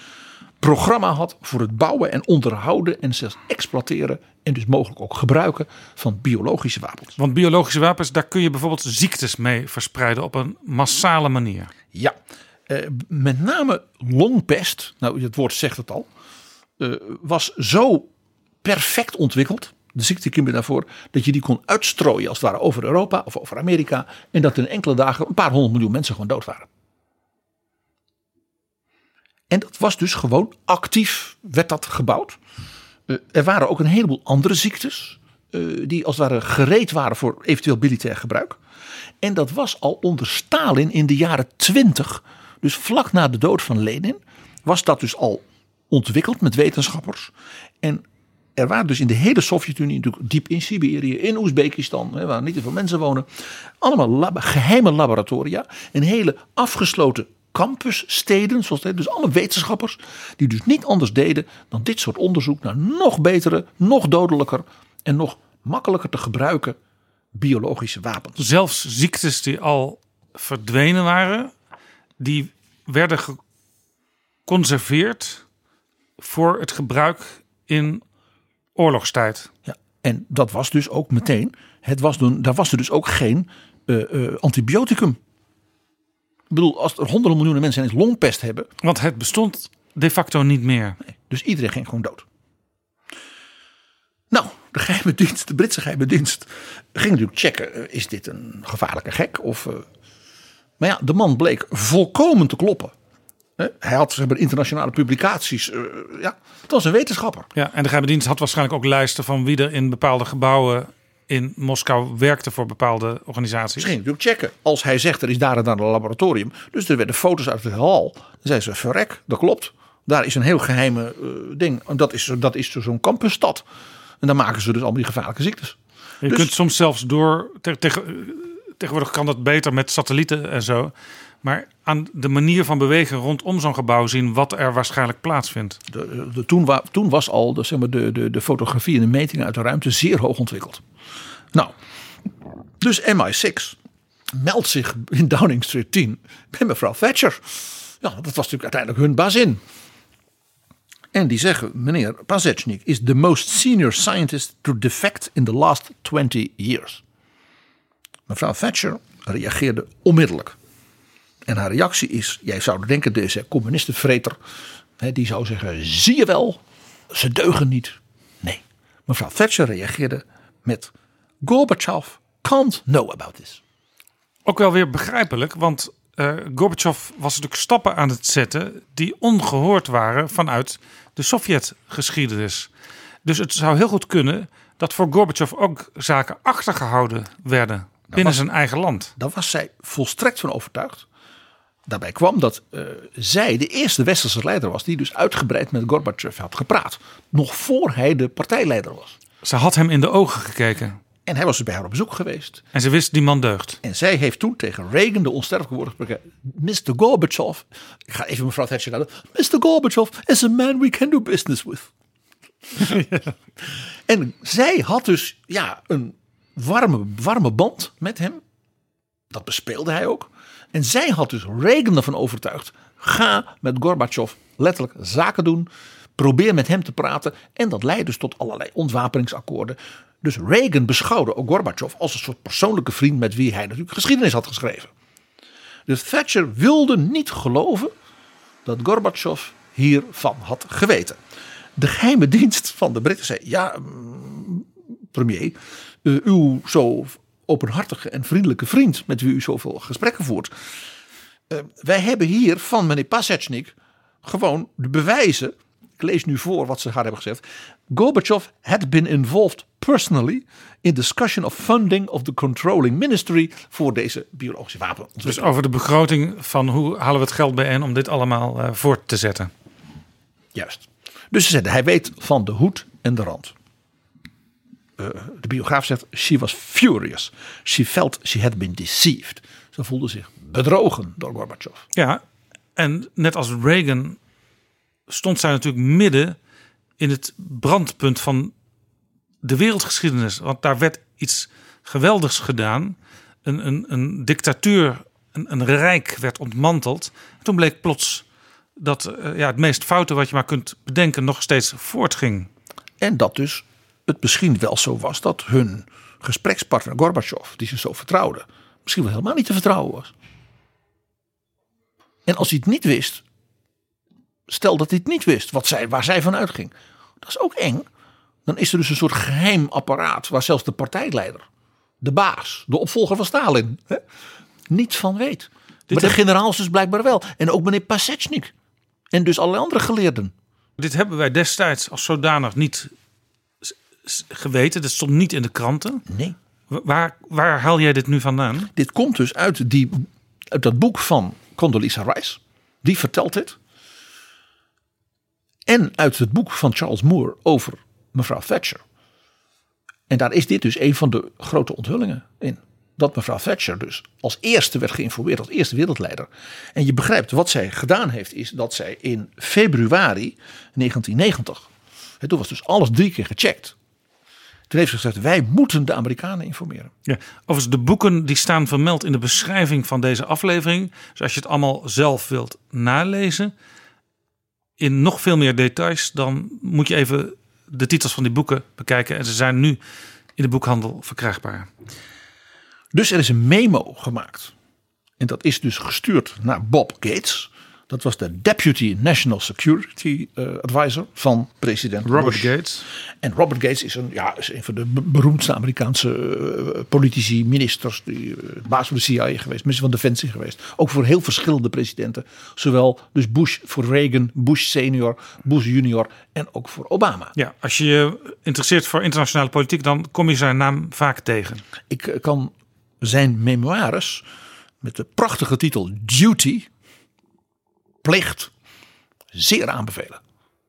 programma had voor het bouwen en onderhouden en zelfs exploiteren en dus mogelijk ook gebruiken van biologische wapens. Want biologische wapens, daar kun je bijvoorbeeld ziektes mee verspreiden op een massale manier. Ja, eh, met name longpest, nou het woord zegt het al, eh, was zo perfect ontwikkeld. De ziekte daarvoor dat je die kon uitstrooien als het ware over Europa of over Amerika. En dat in enkele dagen een paar honderd miljoen mensen gewoon dood waren. En dat was dus gewoon actief, werd dat gebouwd. Uh, er waren ook een heleboel andere ziektes. Uh, die als het ware gereed waren voor eventueel militair gebruik. En dat was al onder Stalin in de jaren twintig. Dus vlak na de dood van Lenin. Was dat dus al ontwikkeld met wetenschappers. En er waren dus in de hele Sovjet-Unie, natuurlijk diep in Siberië, in Oezbekistan, waar niet te veel mensen wonen, allemaal geheime laboratoria. Een hele afgesloten campussteden, zoals het, dus alle wetenschappers, die dus niet anders deden dan dit soort onderzoek naar nog betere, nog dodelijker en nog makkelijker te gebruiken biologische wapens. Zelfs ziektes die al verdwenen waren, die werden geconserveerd voor het gebruik in oorlogstijd. Ja, en dat was dus ook meteen, het was dan, daar was er dus ook geen uh, uh, antibioticum. Ik bedoel, als er honderden miljoenen mensen ineens longpest hebben. Want het bestond de facto niet meer. Nee, dus iedereen ging gewoon dood. Nou, de geheime dienst, de Britse geheime dienst, ging natuurlijk checken: is dit een gevaarlijke gek? Of, uh... maar ja, de man bleek volkomen te kloppen. Hij had zeg maar, internationale publicaties. Uh, ja, het was een wetenschapper. Ja, en de geheime dienst had waarschijnlijk ook lijsten van wie er in bepaalde gebouwen in Moskou werkte voor bepaalde organisaties. Misschien natuurlijk checken. Als hij zegt er is daar en daar een laboratorium. Dus er werden foto's uit het hal. Dan zei ze verrek, dat klopt. Daar is een heel geheime uh, ding. En dat is, dat is zo'n campusstad. En dan maken ze dus allemaal die gevaarlijke ziektes. Je dus, kunt soms zelfs door. Te, te, tegenwoordig kan dat beter met satellieten en zo. Maar aan de manier van bewegen rondom zo'n gebouw zien wat er waarschijnlijk plaatsvindt. De, toen, toen, was al de, zeg maar, de, de, fotografie en de metingen uit de ruimte zeer hoog ontwikkeld. Nou, dus MI6 meldt zich in Downing Street 10 bij mevrouw Thatcher. Ja, dat was natuurlijk uiteindelijk hun bazin. En die zeggen, meneer Pazechnik is the most senior scientist to defect in the last 20 years. Mevrouw Thatcher reageerde onmiddellijk. En haar reactie is, jij zou denken deze communistenvreter, die zou zeggen, zie je wel, ze deugen niet. Nee, mevrouw Thatcher reageerde met, Gorbachev can't know about this. Ook wel weer begrijpelijk, want uh, Gorbachev was natuurlijk stappen aan het zetten die ongehoord waren vanuit de Sovjet-geschiedenis. Dus het zou heel goed kunnen dat voor Gorbachev ook zaken achtergehouden werden binnen was- zijn eigen land. Daar was zij volstrekt van overtuigd. Daarbij kwam dat eh, zij de eerste westerse leider was die dus uitgebreid met Gorbachev had gepraat. Nog voor hij de partijleider was. Ze had hem in de ogen gekeken En hij was dus bij haar op bezoek geweest. en ze wist die man deugt. En zij heeft toen tegen Reagan de onsterfelijke woorden gesproken. Mr. Gorbachev. Ik ga even mevrouw Thatcher laten. Mr. Gorbachev is a man we can do business with. En zij had dus ja, een warme, warme band met hem. Dat bespeelde hij ook. En zij had dus Reagan ervan overtuigd. Ga met Gorbachev letterlijk zaken doen. Probeer met hem te praten. En dat leidde dus tot allerlei ontwapeningsakkoorden. Dus Reagan beschouwde ook Gorbachev als een soort persoonlijke vriend met wie hij natuurlijk geschiedenis had geschreven. Dus Thatcher wilde niet geloven dat Gorbachev hiervan had geweten. De geheime dienst van de Britten zei: Ja, mm, premier, eh, uw zo openhartige en vriendelijke vriend met wie u zoveel gesprekken voert. eh, wij hebben hier van meneer Pasechnik gewoon de bewijzen. Ik lees nu voor wat ze haar hebben gezegd. Gorbachev had been involved personally in discussion of funding of the controlling ministry voor deze biologische wapen. Dus over de begroting van hoe halen we het geld bijeen om dit allemaal eh, voort te zetten. Juist. Dus ze zeiden, hij weet van de hoed en de rand. Eh, de biograaf zegt, she was furious. She felt she had been deceived. Ze voelde zich bedrogen door Gorbachev. Ja, en net als Reagan stond zij natuurlijk midden in het brandpunt van de wereldgeschiedenis. Want daar werd iets geweldigs gedaan. Een, een, een dictatuur, een, een rijk werd ontmanteld. Toen bleek plots dat eh, ja, het meest foute wat je maar kunt bedenken nog steeds voortging. En dat dus het misschien wel zo was dat hun gesprekspartner Gorbachev, die ze zo vertrouwde, misschien wel helemaal niet te vertrouwen was. En als hij het niet wist, stel dat hij het niet wist, wat zij, waar zij van uitging, dat is ook eng. Dan is er dus een soort geheim apparaat waar zelfs de partijleider, de baas, de opvolger van Stalin, hè, niet van weet. maar de generaals dus blijkbaar wel. En ook meneer Pasechnik. En dus allerlei andere geleerden. Dit hebben wij destijds als zodanig niet geweten. Dat stond niet in de kranten. Nee. Wa- Waar, waar haal jij dit nu vandaan? Dit komt dus uit, die, uit dat boek van Condoleezza Rice. Die vertelt dit. En uit het boek van Charles Moore over mevrouw Thatcher. En daar is dit dus een van de grote onthullingen in. Dat mevrouw Thatcher dus als eerste werd geïnformeerd, als eerste wereldleider. En je begrijpt wat zij gedaan heeft, is dat zij in februari 1990, hè, toen was dus alles drie keer gecheckt. Toen heeft ze gezegd, wij moeten de Amerikanen informeren. Ja, overigens, de boeken die staan vermeld in de beschrijving van deze aflevering. Dus als je het allemaal zelf wilt nalezen, in nog veel meer details, dan moet je even de titels van die boeken bekijken. En ze zijn nu in de boekhandel verkrijgbaar. Dus er is een memo gemaakt. En dat is dus gestuurd naar Bob Gates. Dat was de Deputy National Security eh, Advisor van president Robert Bush. Gates. En Robert Gates is een, ja, is een van de be- beroemdste Amerikaanse eh, politici, ministers. Die, eh, baas van de CIA geweest, minister van Defensie geweest. Ook voor heel verschillende presidenten. Zowel dus Bush voor Reagan, Bush senior, Bush junior en ook voor Obama. Ja, als je je interesseert voor internationale politiek, dan kom je zijn naam vaak tegen. Ik kan zijn memoires met de prachtige titel Duty, plicht, zeer aanbevelen.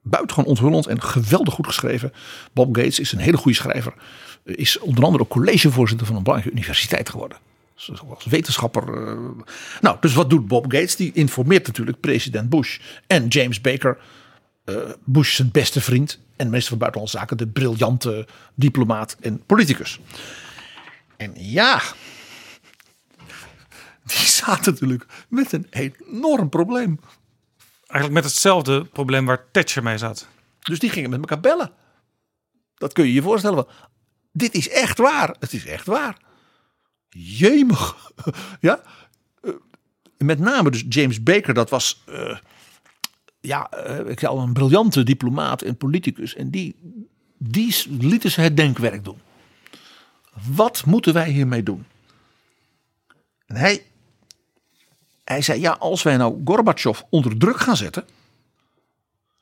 Buitengewoon onthullend en geweldig goed geschreven. Bob Gates is een hele goede schrijver. Is onder andere ook collegevoorzitter van een belangrijke universiteit geworden. Dus ook als wetenschapper. eh. Nou, dus wat doet Bob Gates? Die informeert natuurlijk president Bush en James Baker. eh, Bush zijn beste vriend en minister van Buitenlandse Zaken. De briljante diplomaat en politicus. En ja, die zaten natuurlijk met een enorm probleem. Eigenlijk met hetzelfde probleem waar Thatcher mee zat. Dus die gingen met elkaar bellen. Dat kun je je voorstellen. Dit is echt waar. Het is echt waar. Jemig. Ja. Eh, Met name dus James Baker. Dat was eh, ja, eh, ik al een briljante diplomaat en politicus. En die, die lieten ze het denkwerk doen. Wat moeten wij hiermee doen? En hij, hij zei, ja, als wij nou Gorbachev onder druk gaan zetten.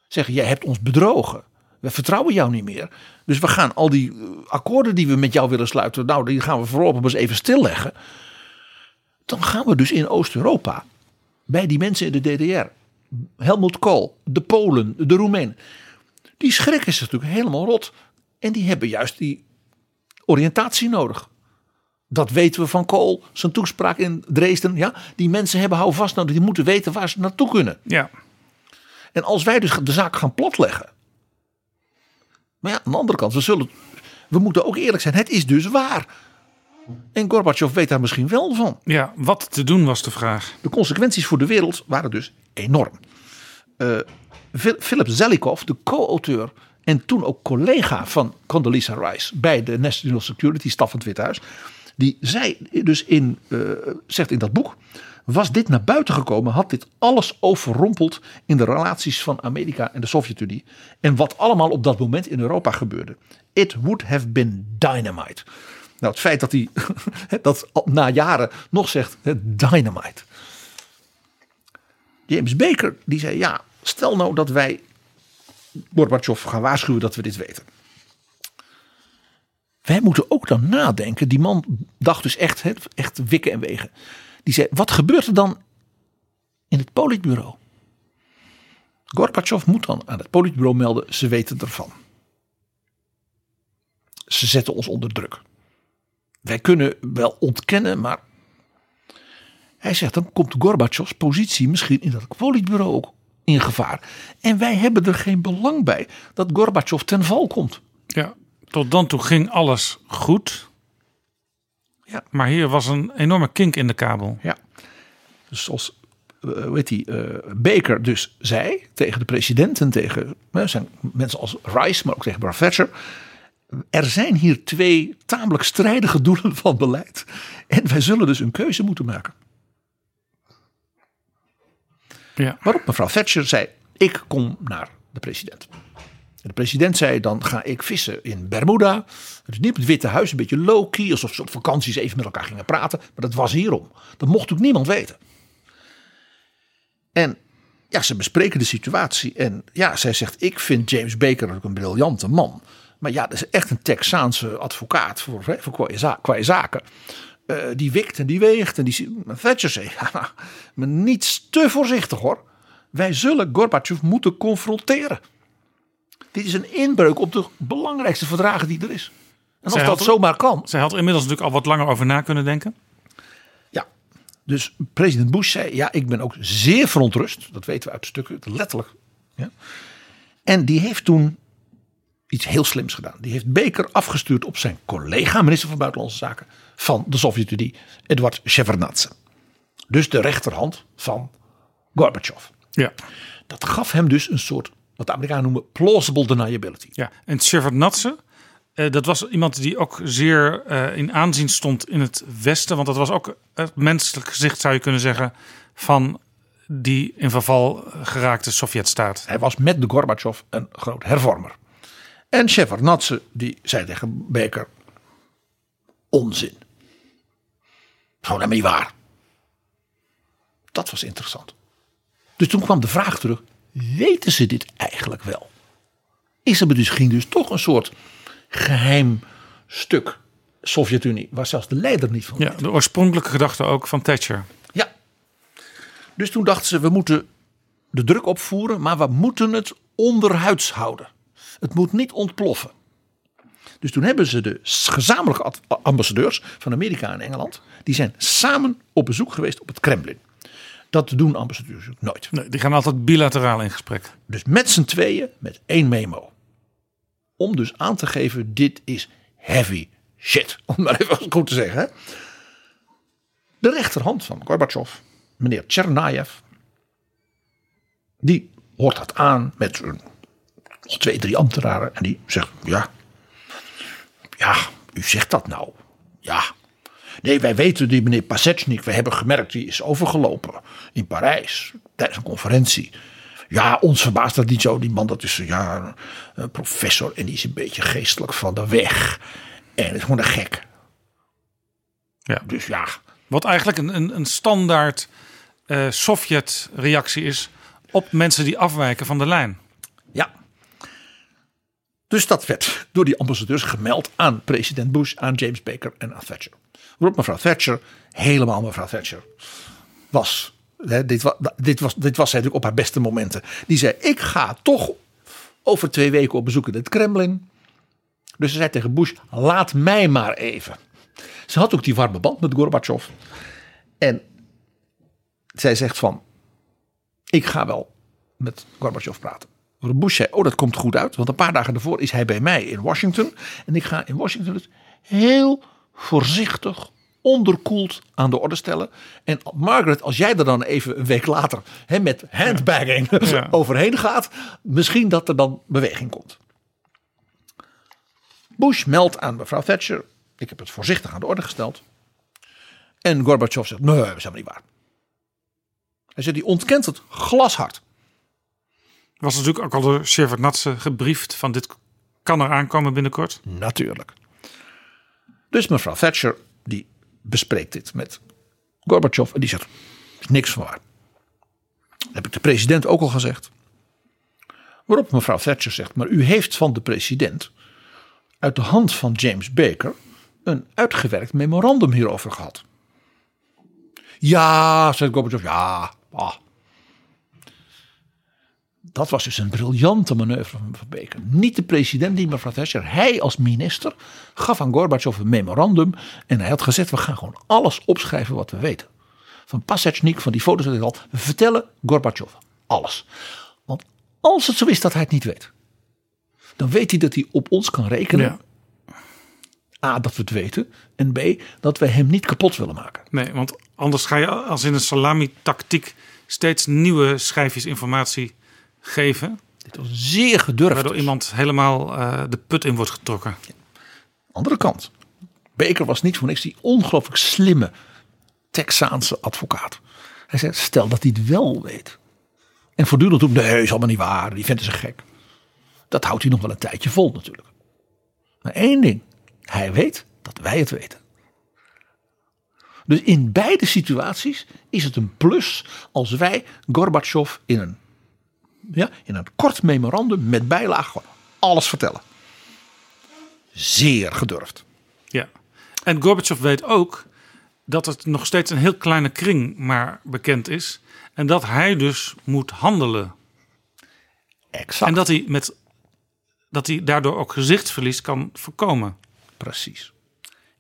Zeggen, jij hebt ons bedrogen. We vertrouwen jou niet meer. Dus we gaan al die eh, akkoorden die we met jou willen sluiten, nou, die gaan we voorlopig eens even stilleggen. Dan gaan we dus in Oost-Europa, bij die mensen in de DDR, Helmut Kool, de Polen, de Roemenen, die schrikken zich natuurlijk helemaal rot. En die hebben juist die oriëntatie nodig. Dat weten we van Kool, zijn toespraak in Dresden. Ja, die mensen hebben houvast nodig, die moeten weten waar ze naartoe kunnen. Ja. En als wij dus de zaak gaan platleggen. Maar ja, aan de andere kant, we, zullen, we moeten ook eerlijk zijn. Het is dus waar. En Gorbachev weet daar misschien wel van. Ja, wat te doen was de vraag. De consequenties voor de wereld waren dus enorm. Uh, Philip Zelikow, de co-auteur en toen ook collega van Condoleezza Rice bij de National Security Staf van het Witte Huis. Die zei dus in, uh, zegt in dat boek, was dit naar buiten gekomen, had dit alles overrompeld in de relaties van Amerika en de Sovjet-Unie. En wat allemaal op dat moment in Europa gebeurde. It would have been dynamite. Nou, het feit dat hij dat na jaren nog zegt, dynamite. James Baker, die zei ja, stel nou dat wij Gorbachev gaan waarschuwen dat we dit weten. Wij moeten ook dan nadenken. Die man dacht dus echt, echt wikken en wegen. Die zei, wat gebeurt er dan in het politbureau? Gorbachev moet dan aan het politbureau melden, ze weten ervan. Ze zetten ons onder druk. Wij kunnen wel ontkennen, maar hij zegt dan komt Gorbachevs positie misschien in dat politbureau ook in gevaar. En wij hebben er geen belang bij dat Gorbachev ten val komt. Ja, tot dan toe ging alles goed. Ja. Maar hier was een enorme kink in de kabel. Ja. Dus zoals uh, weet die, uh, Baker dus zei tegen de president en tegen zijn mensen als Rice, maar ook tegen Thatcher. Er zijn hier twee tamelijk strijdige doelen van beleid. En wij zullen dus een keuze moeten maken. Ja. Waarop mevrouw Thatcher zei: Ik kom naar de president. De president zei: Dan ga ik vissen in Bermuda. Het is niet op het Witte Huis, een beetje low-key, alsof ze op vakanties even met elkaar gingen praten. Maar dat was hierom. Dat mocht ook niemand weten. En ja, ze bespreken de situatie. En ja, zij zegt: Ik vind James Baker ook een briljante man. Maar ja, dat is echt een Texaanse advocaat voor, voor qua zaken. Uh, die wikt en die weegt. En die Thatcher zei, maar niet te voorzichtig hoor. Wij zullen Gorbachev moeten confronteren. Dit is een inbreuk op de belangrijkste verdragen die er is. En als dat zomaar kan. Zij had inmiddels natuurlijk al wat langer over na kunnen denken. Ja, dus president Bush zei, ja, ik ben ook zeer verontrust. Dat weten we uit stukken, letterlijk. Ja. En die heeft toen iets heel slims gedaan. Die heeft Baker afgestuurd op zijn collega, minister van Buitenlandse Zaken van de Sovjet-Unie, Eduard Shevardnadze. Dus de rechterhand van Gorbachev. Ja. Dat gaf hem dus een soort, wat de Amerikanen noemen, plausible deniability. Ja, en Shevardnadze, uh, dat was iemand die ook zeer uh, in aanzien stond in het Westen. Want dat was ook het menselijk gezicht, zou je kunnen zeggen, van die in verval geraakte Sovjetstaat. Hij was met de Gorbachev een groot hervormer. En Shevardnadze die zei tegen Baker: onzin. Gewoon helemaal niet waar. Dat was interessant. Dus toen kwam de vraag terug: weten ze dit eigenlijk wel? Is er misschien dus toch een soort geheim stuk Sovjet-Unie, waar zelfs de leider niet van Ja, de oorspronkelijke gedachte ook van Thatcher. Ja. Dus toen dachten ze: we moeten de druk opvoeren, maar we moeten het onderhuids houden. Het moet niet ontploffen. Dus toen hebben ze de gezamenlijke ambassadeurs van Amerika en Engeland, die zijn samen op bezoek geweest op het Kremlin. Dat doen ambassadeurs nooit. Nee, die gaan altijd bilateraal in gesprek. Dus met z'n tweeën, met één memo. Om dus aan te geven, dit is heavy shit. Om maar even goed te zeggen. Hè? De rechterhand van Gorbachev, meneer Tschernayev, die hoort dat aan met twee, drie ambtenaren. En die zegt, ja, ja, u zegt dat nou. Ja. Nee, wij weten die meneer Pasechnik, we hebben gemerkt, die is overgelopen in Parijs tijdens een conferentie. Ja, ons verbaast dat niet zo. Die man, dat is ja, een professor en die is een beetje geestelijk van de weg. En het is gewoon een gek. Ja. Dus ja. Wat eigenlijk een, een, een standaard uh, Sovjet-reactie is op mensen die afwijken van de lijn. Ja. Dus dat werd door die ambassadeurs gemeld aan president Bush, aan James Baker en aan Thatcher. Waarop mevrouw Thatcher, helemaal mevrouw Thatcher, was. Dit, was dit, was, dit was zij natuurlijk op haar beste momenten. Die zei: Ik ga toch over twee weken op bezoek in het Kremlin. Dus ze zei tegen Bush: Laat mij maar even. Ze had ook die warme band met Gorbachev. En zij zegt van, ik ga wel met Gorbachev praten. Bush zei, oh dat komt goed uit. Want een paar dagen daarvoor is hij bij mij in Washington. En ik ga in Washington dus heel voorzichtig, onderkoeld aan de orde stellen. En Margaret, als jij er dan even een week later hè, met handbagging Ja. overheen gaat. Misschien dat er dan beweging komt. Bush meldt aan mevrouw Thatcher. Ik heb het voorzichtig aan de orde gesteld. En Gorbachev zegt, nee, dat is helemaal niet waar. Hij zegt, die ontkent het glashard. Was natuurlijk ook al door Shevardnadze gebriefd van dit kan er aankomen binnenkort. Natuurlijk. Dus mevrouw Thatcher die bespreekt dit met Gorbachev en die zegt, niks van waar. Heb ik de president ook al gezegd. Waarop mevrouw Thatcher zegt, maar u heeft van de president uit de hand van James Baker een uitgewerkt memorandum hierover gehad. Ja, zegt Gorbachev, ja, ah. Dat was dus een briljante manoeuvre van Van. Niet de president, niet mevrouw Thatcher. Hij als minister gaf aan Gorbachev een memorandum. En hij had gezegd, we gaan gewoon alles opschrijven wat we weten. Van Pasechnik, van die foto's dat ik al. We vertellen Gorbachev alles. Want als het zo is dat hij het niet weet. Dan weet hij dat hij op ons kan rekenen. Ja. A, dat we het weten. En B, dat we hem niet kapot willen maken. Nee, want anders ga je als in een salami-tactiek steeds nieuwe schijfjes informatie geven. Dit was zeer gedurfd. Waardoor iemand helemaal eh, de put in wordt getrokken. Andere kant. Baker was niet voor niks die ongelooflijk slimme Texaanse advocaat. Hij zei, stel dat hij het wel weet. En voortdurend roept, nee, is allemaal niet waar. Die vinden ze gek. Dat houdt hij nog wel een tijdje vol natuurlijk. Maar één ding. Hij weet dat wij het weten. Dus in beide situaties is het een plus als wij Gorbachev in een, ja, in een kort memorandum met bijlage gewoon alles vertellen. Zeer gedurfd. Ja. En Gorbachev weet ook dat het nog steeds een heel kleine kring maar bekend is. En dat hij dus moet handelen. Exact. En dat hij, met, dat hij daardoor ook gezichtsverlies kan voorkomen. Precies.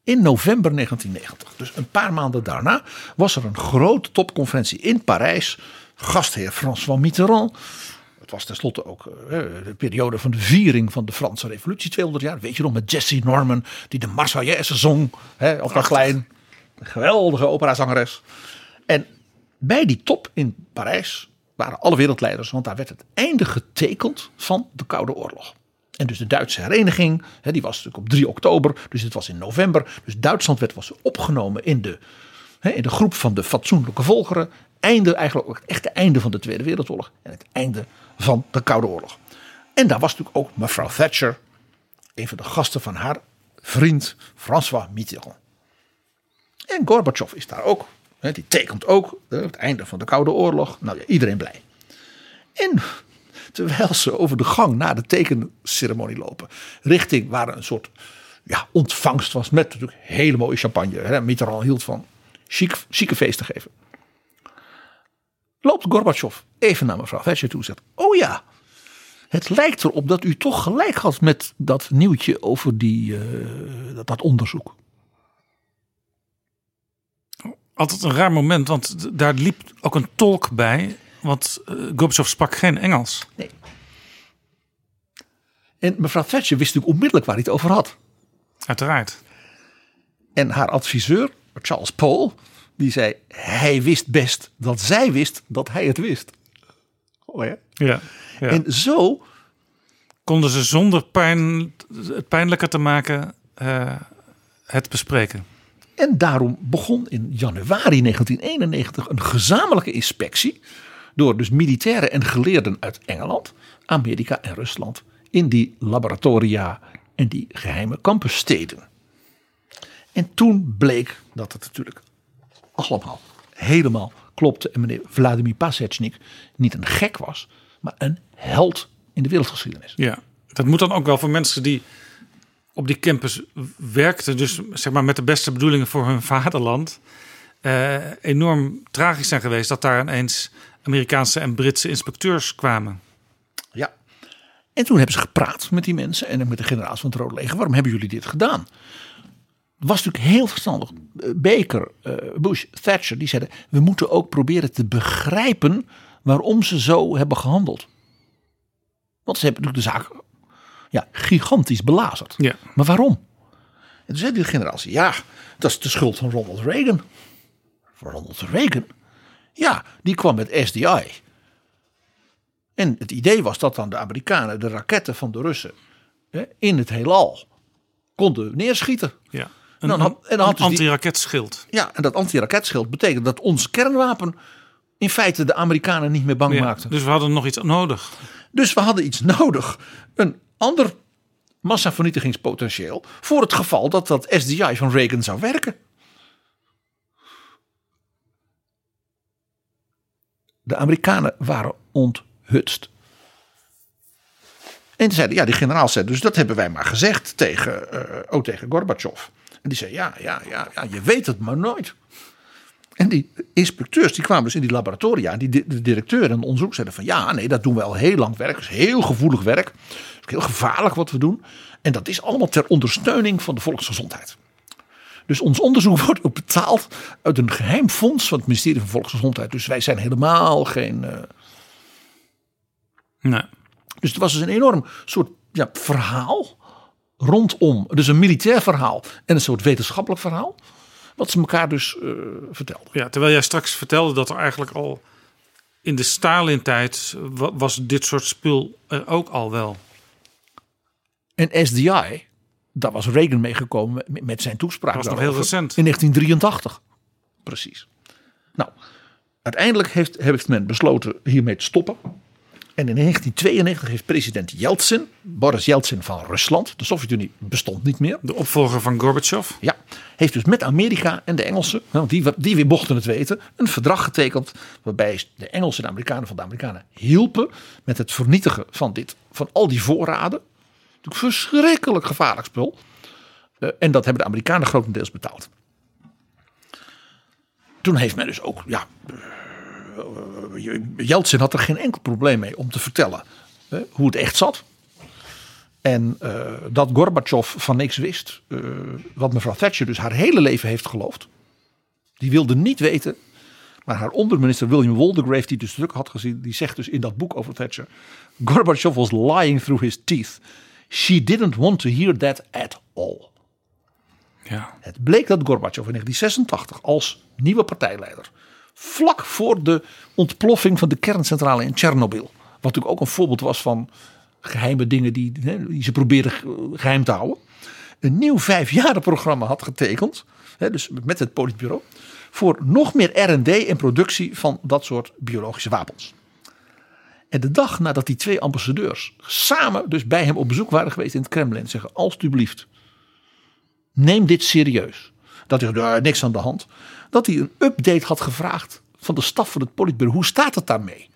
In november 1990, dus een paar maanden daarna, was er een grote topconferentie in Parijs. Gastheer François Mitterrand. Het was tenslotte ook eh, de periode van de viering van de Franse Revolutie, 200 jaar. Weet je nog, met Jessie Norman, die de Marseillaise zong. Hè, op dat klein, geweldige operazangeres. En bij die top in Parijs waren alle wereldleiders, want daar werd het einde getekend van de Koude Oorlog. En dus de Duitse hereniging, hè, die was natuurlijk op 3 oktober, dus het was in november. Dus Duitsland werd was opgenomen in de, in de groep van de fatsoenlijke volkeren. Einde, eigenlijk ook het echte einde van de Tweede Wereldoorlog en het einde van de Koude Oorlog. En daar was natuurlijk ook mevrouw Thatcher, een van de gasten van haar vriend François Mitterrand. En Gorbachev is daar ook. Die tekent ook het einde van de Koude Oorlog. Nou ja, iedereen blij. En terwijl ze over de gang na de tekenceremonie lopen, richting waar een soort ja, ontvangst was met natuurlijk hele mooie champagne. Mitterrand hield van chic, chique feesten geven. Loopt Gorbachev even naar mevrouw Thatcher toe en zegt: Oh ja, het lijkt erop dat u toch gelijk had met dat nieuwtje over die, eh, dat, dat onderzoek. Altijd een raar moment, want daar liep ook een tolk bij. Want uh, Gorbachev sprak geen Engels. Nee. En mevrouw Thatcher wist natuurlijk onmiddellijk waar hij het over had. Uiteraard. En haar adviseur, Charles Paul, die zei: Hij wist best dat zij wist dat hij het wist. Oh ja. Ja. ja. En zo konden ze zonder pijn, het pijnlijker te maken uh, het bespreken. En daarom begon in januari 1991 een gezamenlijke inspectie door dus militairen en geleerden uit Engeland, Amerika en Rusland in die laboratoria en die geheime campussteden. En toen bleek dat het natuurlijk allemaal helemaal klopte en meneer Vladimir Pasechnik niet een gek was, maar een held in de wereldgeschiedenis. Ja, Dat moet dan ook wel voor mensen die op die campus werkten, dus zeg maar met de beste bedoelingen voor hun vaderland, eh, enorm tragisch zijn geweest dat daar ineens Amerikaanse en Britse inspecteurs kwamen. Ja. En toen hebben ze gepraat met die mensen en met de generaals van het Rode Leger. Waarom hebben jullie dit gedaan? Was natuurlijk heel verstandig. Eh, Baker, eh, Bush, Thatcher, die zeiden: we moeten ook proberen te begrijpen waarom ze zo hebben gehandeld. Want ze hebben natuurlijk de zaak ja, gigantisch belazerd. Ja. Maar waarom? En toen zei die generatie: ja, dat is de schuld van Ronald Reagan. Voor Ronald Reagan? Ja, die kwam met SDI. En het idee was dat dan de Amerikanen de raketten van de Russen hè, in het heelal konden neerschieten. Ja. Een, had- en dan had een dus antiraketschild. Ja, en dat antiraketschild betekent dat ons kernwapen in feite de Amerikanen niet meer bang Ja, maakte. dus we hadden nog iets nodig. Dus we hadden iets nodig. Een ander massavernietigingspotentieel voor het geval dat dat SDI van Reagan zou werken. De Amerikanen waren onthutst. En zeiden, ja, die generaal zei, dus dat hebben wij maar gezegd tegen, ook tegen Gorbachev. En die zei, ja, ja, ja, ja, je weet het maar nooit. En die inspecteurs die kwamen dus in die laboratoria. En die di- de directeur en de onderzoek zeiden van ja, nee, dat doen we al heel lang werk. Dat is heel gevoelig werk. Dat is heel gevaarlijk wat we doen. En dat is allemaal ter ondersteuning van de volksgezondheid. Dus ons onderzoek wordt ook betaald uit een geheim fonds van het ministerie van Volksgezondheid. Dus wij zijn helemaal geen. eh, Nee. dus het was dus een enorm soort ja, verhaal rondom. Dus een militair verhaal en een soort wetenschappelijk verhaal. Wat ze elkaar dus eh vertelden. Ja, terwijl jij straks vertelde dat er eigenlijk al in de Stalin-tijd wa- was dit soort spul er ook al wel. En SDI, daar was Reagan meegekomen met, met zijn toespraak. Dat was nog heel recent. In 1983. Precies. Nou, uiteindelijk heeft, heeft men besloten hiermee te stoppen. En in 1992 heeft president Yeltsin, Boris Yeltsin van Rusland, de Sovjet-Unie bestond niet meer. De opvolger van Gorbachev. Ja, heeft dus met Amerika en de Engelsen, want die, die weer mochten het weten, een verdrag getekend. Waarbij de Engelsen en de Amerikanen van de Amerikanen hielpen met het vernietigen van, dit, van al die voorraden. Natuurlijk verschrikkelijk gevaarlijk spul. Eh, en dat hebben de Amerikanen grotendeels betaald. Toen heeft men dus ook, ja, eh, Yeltsin had er geen enkel probleem mee om te vertellen eh, hoe het echt zat. En eh, dat Gorbachev van niks wist, eh, wat mevrouw Thatcher dus haar hele leven heeft geloofd. Die wilde niet weten, maar haar onderminister William Waldegrave, die dus druk had gezien, die zegt dus in dat boek over Thatcher: Gorbachev was lying through his teeth. She didn't want to hear that at all. Ja. Het bleek dat Gorbachev in 1986 als nieuwe partijleider, vlak voor de ontploffing van de kerncentrale in Tsjernobyl, wat natuurlijk ook een voorbeeld was van geheime dingen die, die ze probeerden ge- geheim te houden, een nieuw vijfjarenprogramma had getekend, dus met het politbureau, voor nog meer R&D en productie van dat soort biologische wapens. En de dag nadat die twee ambassadeurs samen dus bij hem op bezoek waren geweest in het Kremlin, zeggen alstublieft, neem dit serieus. Dat hij "Nou, niks aan de hand. Dat hij een update had gevraagd van de staf van het politbureau. Hoe staat het daarmee?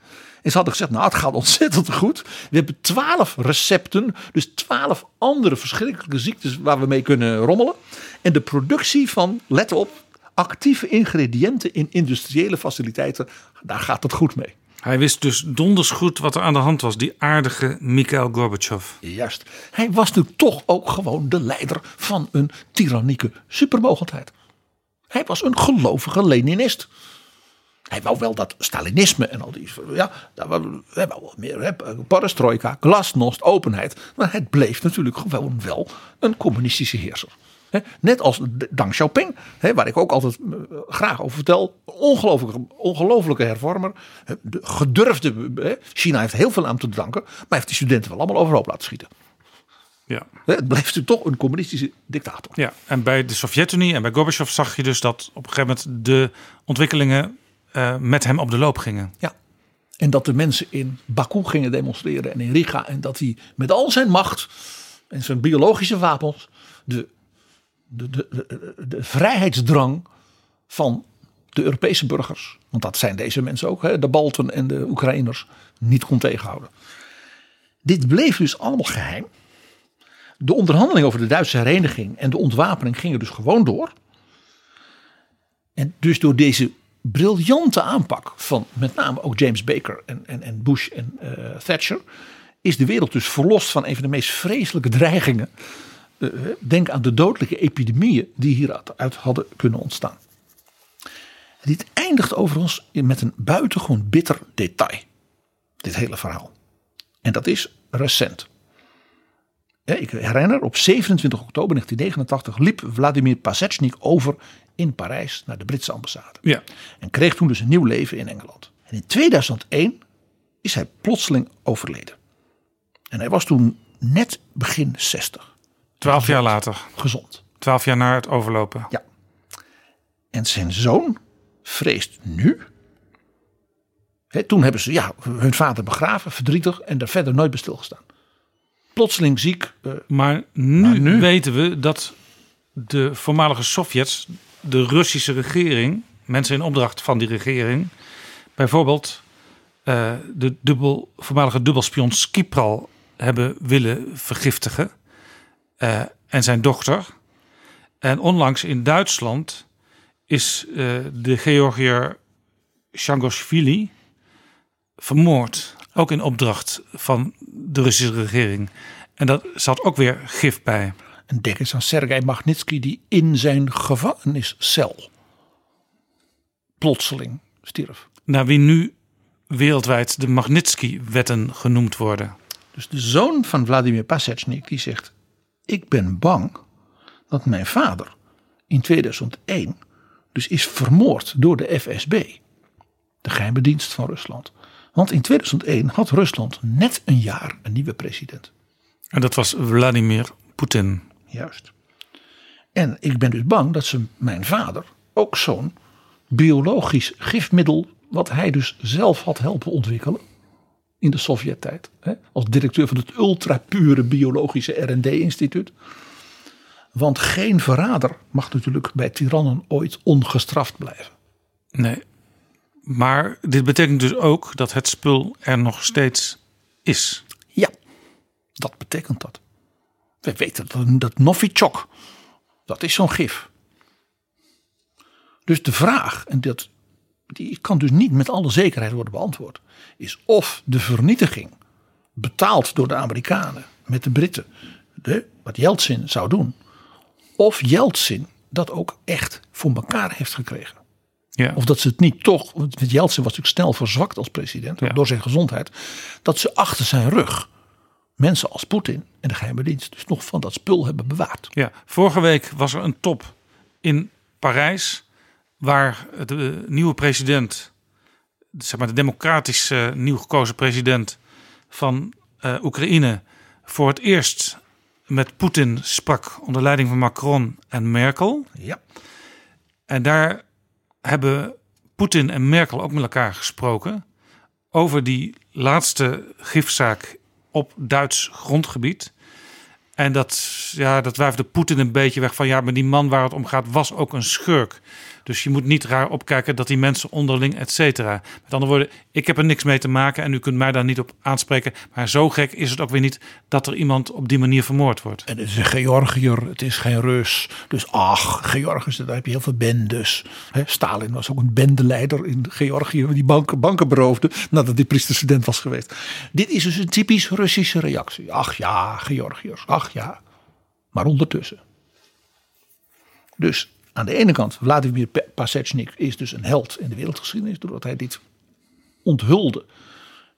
En ze hadden gezegd, nou het gaat ontzettend goed. We hebben twaalf recepten, dus twaalf andere verschrikkelijke ziektes waar we mee kunnen rommelen. En de productie van, let op, actieve ingrediënten in industriële faciliteiten, daar gaat het goed mee. Hij wist dus donders goed wat er aan de hand was. Die aardige Mikhail Gorbachev. Juist. Hij was nu toch ook gewoon de leider van een tyrannieke supermogendheid. Hij was een gelovige Leninist. Hij wou wel dat Stalinisme en al die. Ja, daar wou, hij wou wel meer. Hè, glasnost, openheid. Maar het bleef natuurlijk gewoon wel een communistische heerser. Net als Deng Xiaoping, waar ik ook altijd eh, graag over vertel. Ongelooflijke, ongelooflijke hervormer. gedurfde. hè, China heeft heel veel aan te danken. Maar heeft die studenten wel allemaal overhoop laten schieten. Ja. Het natuurlijk toch een communistische dictator. ja, en bij de Sovjet-Unie en bij Gorbachev zag je dus dat op een gegeven moment de ontwikkelingen eh, met hem op de loop gingen. Ja. En dat de mensen in Baku gingen demonstreren en in Riga. En dat hij met al zijn macht en zijn biologische wapens de, de, de, de, de vrijheidsdrang van de Europese burgers, want dat zijn deze mensen ook, hè, de Balten en de Oekraïners, niet kon tegenhouden. Dit bleef dus allemaal geheim. De onderhandeling over de Duitse hereniging en de ontwapening gingen dus gewoon door. En dus door deze briljante aanpak van met name ook James Baker en, en, en Bush en eh, Thatcher, is de wereld dus verlost van een van de meest vreselijke dreigingen. Eh, denk aan de dodelijke epidemieën die hieruit hadden kunnen ontstaan. Dit eindigt overigens met een buitengewoon bitter detail. Dit hele verhaal. En dat is recent. Ik herinner, op 27 oktober 1989 liep Vladimir Pasechnik over in Parijs naar de Britse ambassade. Ja. En kreeg toen dus een nieuw leven in Engeland. En in 2001 is hij plotseling overleden. En hij was toen net begin 60. Twaalf jaar later. Gezond. Twaalf jaar na het overlopen. Ja. En zijn zoon vreest nu. Toen hebben ze ja, hun vader begraven, verdrietig en daar verder nooit bij stilgestaan. Plotseling ziek. eh, Maar nu, nu- weten we dat de voormalige Sovjets, de Russische regering, mensen in opdracht van die regering, bijvoorbeeld eh, de dubbel, voormalige dubbelspion Skipral hebben willen vergiftigen eh, en zijn dochter. En onlangs in Duitsland is de Georgiër Shangoshvili vermoord. Ook in opdracht van de Russische regering. En daar zat ook weer gif bij. En denk eens aan Sergei Magnitsky die in zijn gevangeniscel plotseling stierf. Naar wie nu wereldwijd de Magnitsky-wetten genoemd worden. Dus de zoon van Vladimir Pasechnik die zegt: Ik ben bang dat mijn vader in 2001 dus is vermoord door de FSB, de geheime dienst van Rusland. Want in 2001 had Rusland net een jaar een nieuwe president. En dat was Vladimir Poetin. Juist. En ik ben dus bang dat ze mijn vader ook zo'n biologisch gifmiddel, wat hij dus zelf had helpen ontwikkelen in de Sovjet-tijd, hè, als directeur van het ultrapure biologische R&D-instituut. Want geen verrader mag natuurlijk bij tirannen ooit ongestraft blijven. Nee. Maar dit betekent dus ook dat het spul er nog steeds is. Ja, dat betekent dat. We weten dat, dat Novichok, dat is zo'n gif. Dus de vraag, en dat, die kan dus niet met alle zekerheid worden beantwoord, is of de vernietiging betaald door de Amerikanen met de Britten, de, wat Yeltsin zou doen, of Yeltsin dat ook echt voor elkaar heeft gekregen. Ja. Of dat ze het niet toch, want Yeltsin was natuurlijk snel verzwakt als president Ja. door zijn gezondheid, dat ze achter zijn rug mensen als Poetin en de geheime dienst dus nog van dat spul hebben bewaard. Ja, vorige week was er een top in Parijs. Waar de nieuwe president, zeg maar de democratisch eh, nieuw gekozen president van eh, Oekraïne, voor het eerst met Poetin sprak onder leiding van Macron en Merkel. Ja. En daar hebben Poetin en Merkel ook met elkaar gesproken over die laatste gifzaak op Duits grondgebied. En dat, ja, dat wuifde Poetin een beetje weg van ja, maar die man waar het om gaat was ook een schurk. Dus je moet niet raar opkijken dat die mensen onderling, et cetera. Met andere woorden, ik heb er niks mee te maken en u kunt mij daar niet op aanspreken. Maar zo gek is het ook weer niet dat er iemand op die manier vermoord wordt. En het is een Georgiër, het is geen Rus. Dus ach, Georgiërs, daar heb je heel veel bendes. Stalin was ook een bendeleider in Georgië, die banken, banken beroofde nadat hij priesterstudent was geweest. Dit is dus een typisch Russische reactie. Ach ja, Georgiërs, ach ja. Maar ondertussen. Dus aan de ene kant, Vladimir Pasechnik is dus een held in de wereldgeschiedenis doordat hij dit onthulde.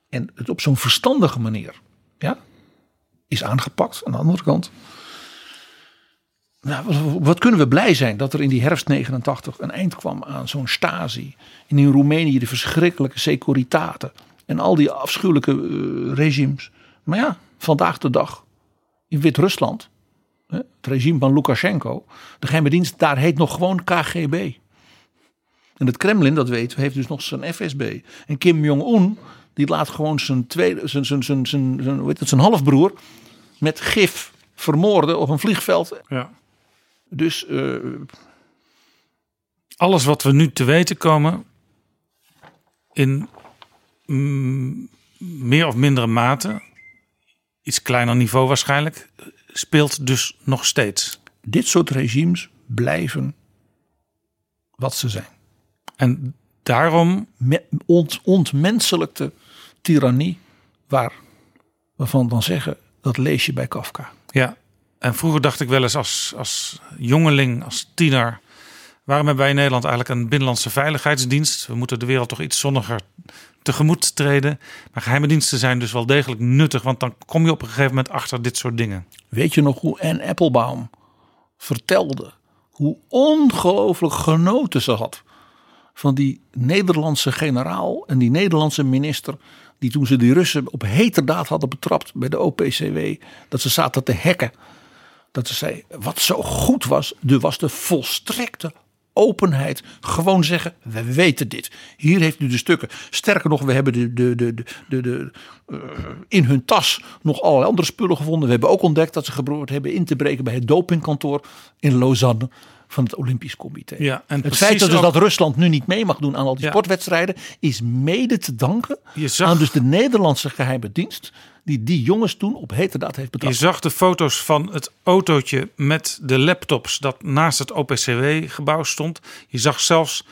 En het op zo'n verstandige manier ja, is aangepakt. Aan de andere kant, nou, wat, kunnen we blij zijn dat er in die herfst 89 een eind kwam aan zo'n Stasi. En in Roemenië de verschrikkelijke Securitate. En al die afschuwelijke eh, regimes. Maar ja, vandaag de dag in Wit-Rusland. Het regime van Lukashenko. De geheime dienst daar heet nog gewoon KGB. En het Kremlin, dat weten we, heeft dus nog zijn FSB. En Kim Jong-un, die laat gewoon zijn, tweede, zijn, zijn, zijn, zijn, heet het, zijn halfbroer met gif vermoorden op een vliegveld. Ja. Dus eh, Alles wat we nu te weten komen in mm, meer of mindere mate iets kleiner niveau waarschijnlijk, speelt dus nog steeds. Dit soort regimes blijven wat ze zijn. En daarom. Ont, ontmenselijkte tirannie, waar we van dan zeggen, dat lees je bij Kafka. Ja, en vroeger dacht ik wel eens als, als jongeling, als tiener. Waarom hebben wij in Nederland eigenlijk een binnenlandse veiligheidsdienst? We moeten de wereld toch iets zonniger tegemoet treden. Maar geheime diensten zijn dus wel degelijk nuttig, want dan kom je op een gegeven moment achter dit soort dingen. Weet je nog hoe Anne Applebaum vertelde hoe ongelooflijk genoten ze had van die Nederlandse generaal en die Nederlandse minister die toen ze die Russen op heterdaad hadden betrapt bij de OPCW, dat ze zaten te hekken. Dat ze zei, wat zo goed was, er was de volstrekte openheid. Gewoon zeggen, we weten dit. Hier heeft u de stukken. Sterker nog, we hebben de, de, de, de, de, uh, in hun tas nog allerlei andere spullen gevonden. We hebben ook ontdekt dat ze geprobeerd hebben in te breken bij het dopingkantoor in Lausanne van het Olympisch Comité. Ja, en het feit dat, dus dat Rusland nu niet mee mag doen aan al die ja. sportwedstrijden is mede te danken zag, aan dus de Nederlandse geheime dienst die die jongens toen op heterdaad heeft betrapt. Je zag de foto's van het autootje met de laptops dat naast het OPCW-gebouw stond. Je zag zelfs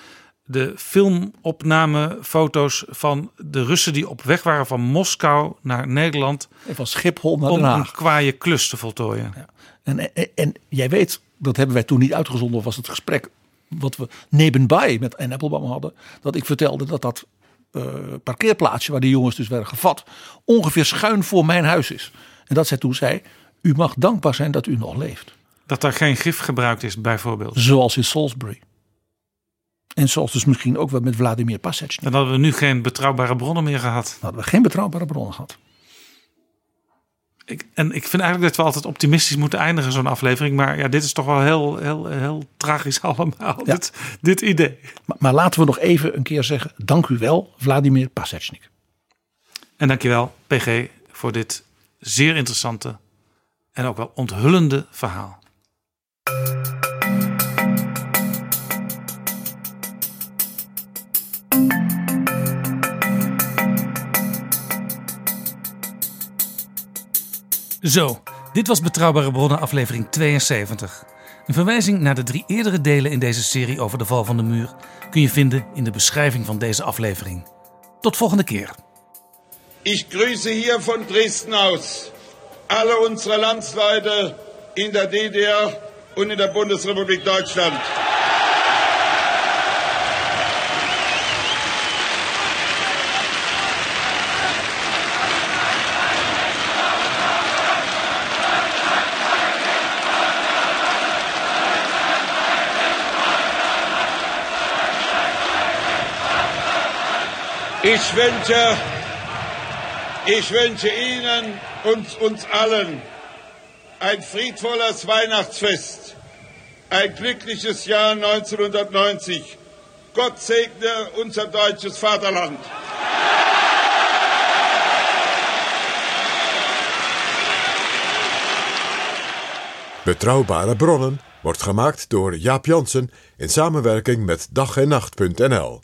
de filmopnamefoto's van de Russen die op weg waren van Moskou naar Nederland. En van Schiphol naar Den Om Haag. een kwaaie klus te voltooien. Ja. En, en, en, jij weet, dat hebben wij toen niet uitgezonden, was het gesprek wat we nebenbij met Anne Applebaum hadden. Dat ik vertelde dat dat uh, parkeerplaatsje waar die jongens dus werden gevat, ongeveer schuin voor mijn huis is. En dat zij toen zei, u mag dankbaar zijn dat u nog leeft. Dat daar geen gif gebruikt is bijvoorbeeld. Zoals in Salisbury. En zoals dus misschien ook wel met Vladimir Pasechny. Dan hadden we nu geen betrouwbare bronnen meer gehad. Dan hadden we geen betrouwbare bronnen gehad. Ik, en ik vind eigenlijk dat we altijd optimistisch moeten eindigen zo'n aflevering. Maar ja, dit is toch wel heel, heel, heel tragisch allemaal, ja. dit, dit idee. Maar, maar, laten we nog even een keer zeggen, dank u wel Vladimir Pasechnik. En dankjewel PG voor dit zeer interessante en ook wel onthullende verhaal. Zo, dit was Betrouwbare Bronnen aflevering 72. Een verwijzing naar de drie eerdere delen in deze serie over de val van de muur kun je vinden in de beschrijving van deze aflevering. Tot volgende keer. Ich grüße hier von Dresden aus alle unsere Landsleute in der DDR und in der Bundesrepublik Deutschland. Ich wünsche, ich wünsche Ihnen und uns allen ein friedvolles Weihnachtsfest, ein glückliches Jahr 1990. Gott segne unser deutsches Vaterland. Betrouwbare bronnen wordt gemaakt door Jaap Jansen in samenwerking met dag en nacht.nl.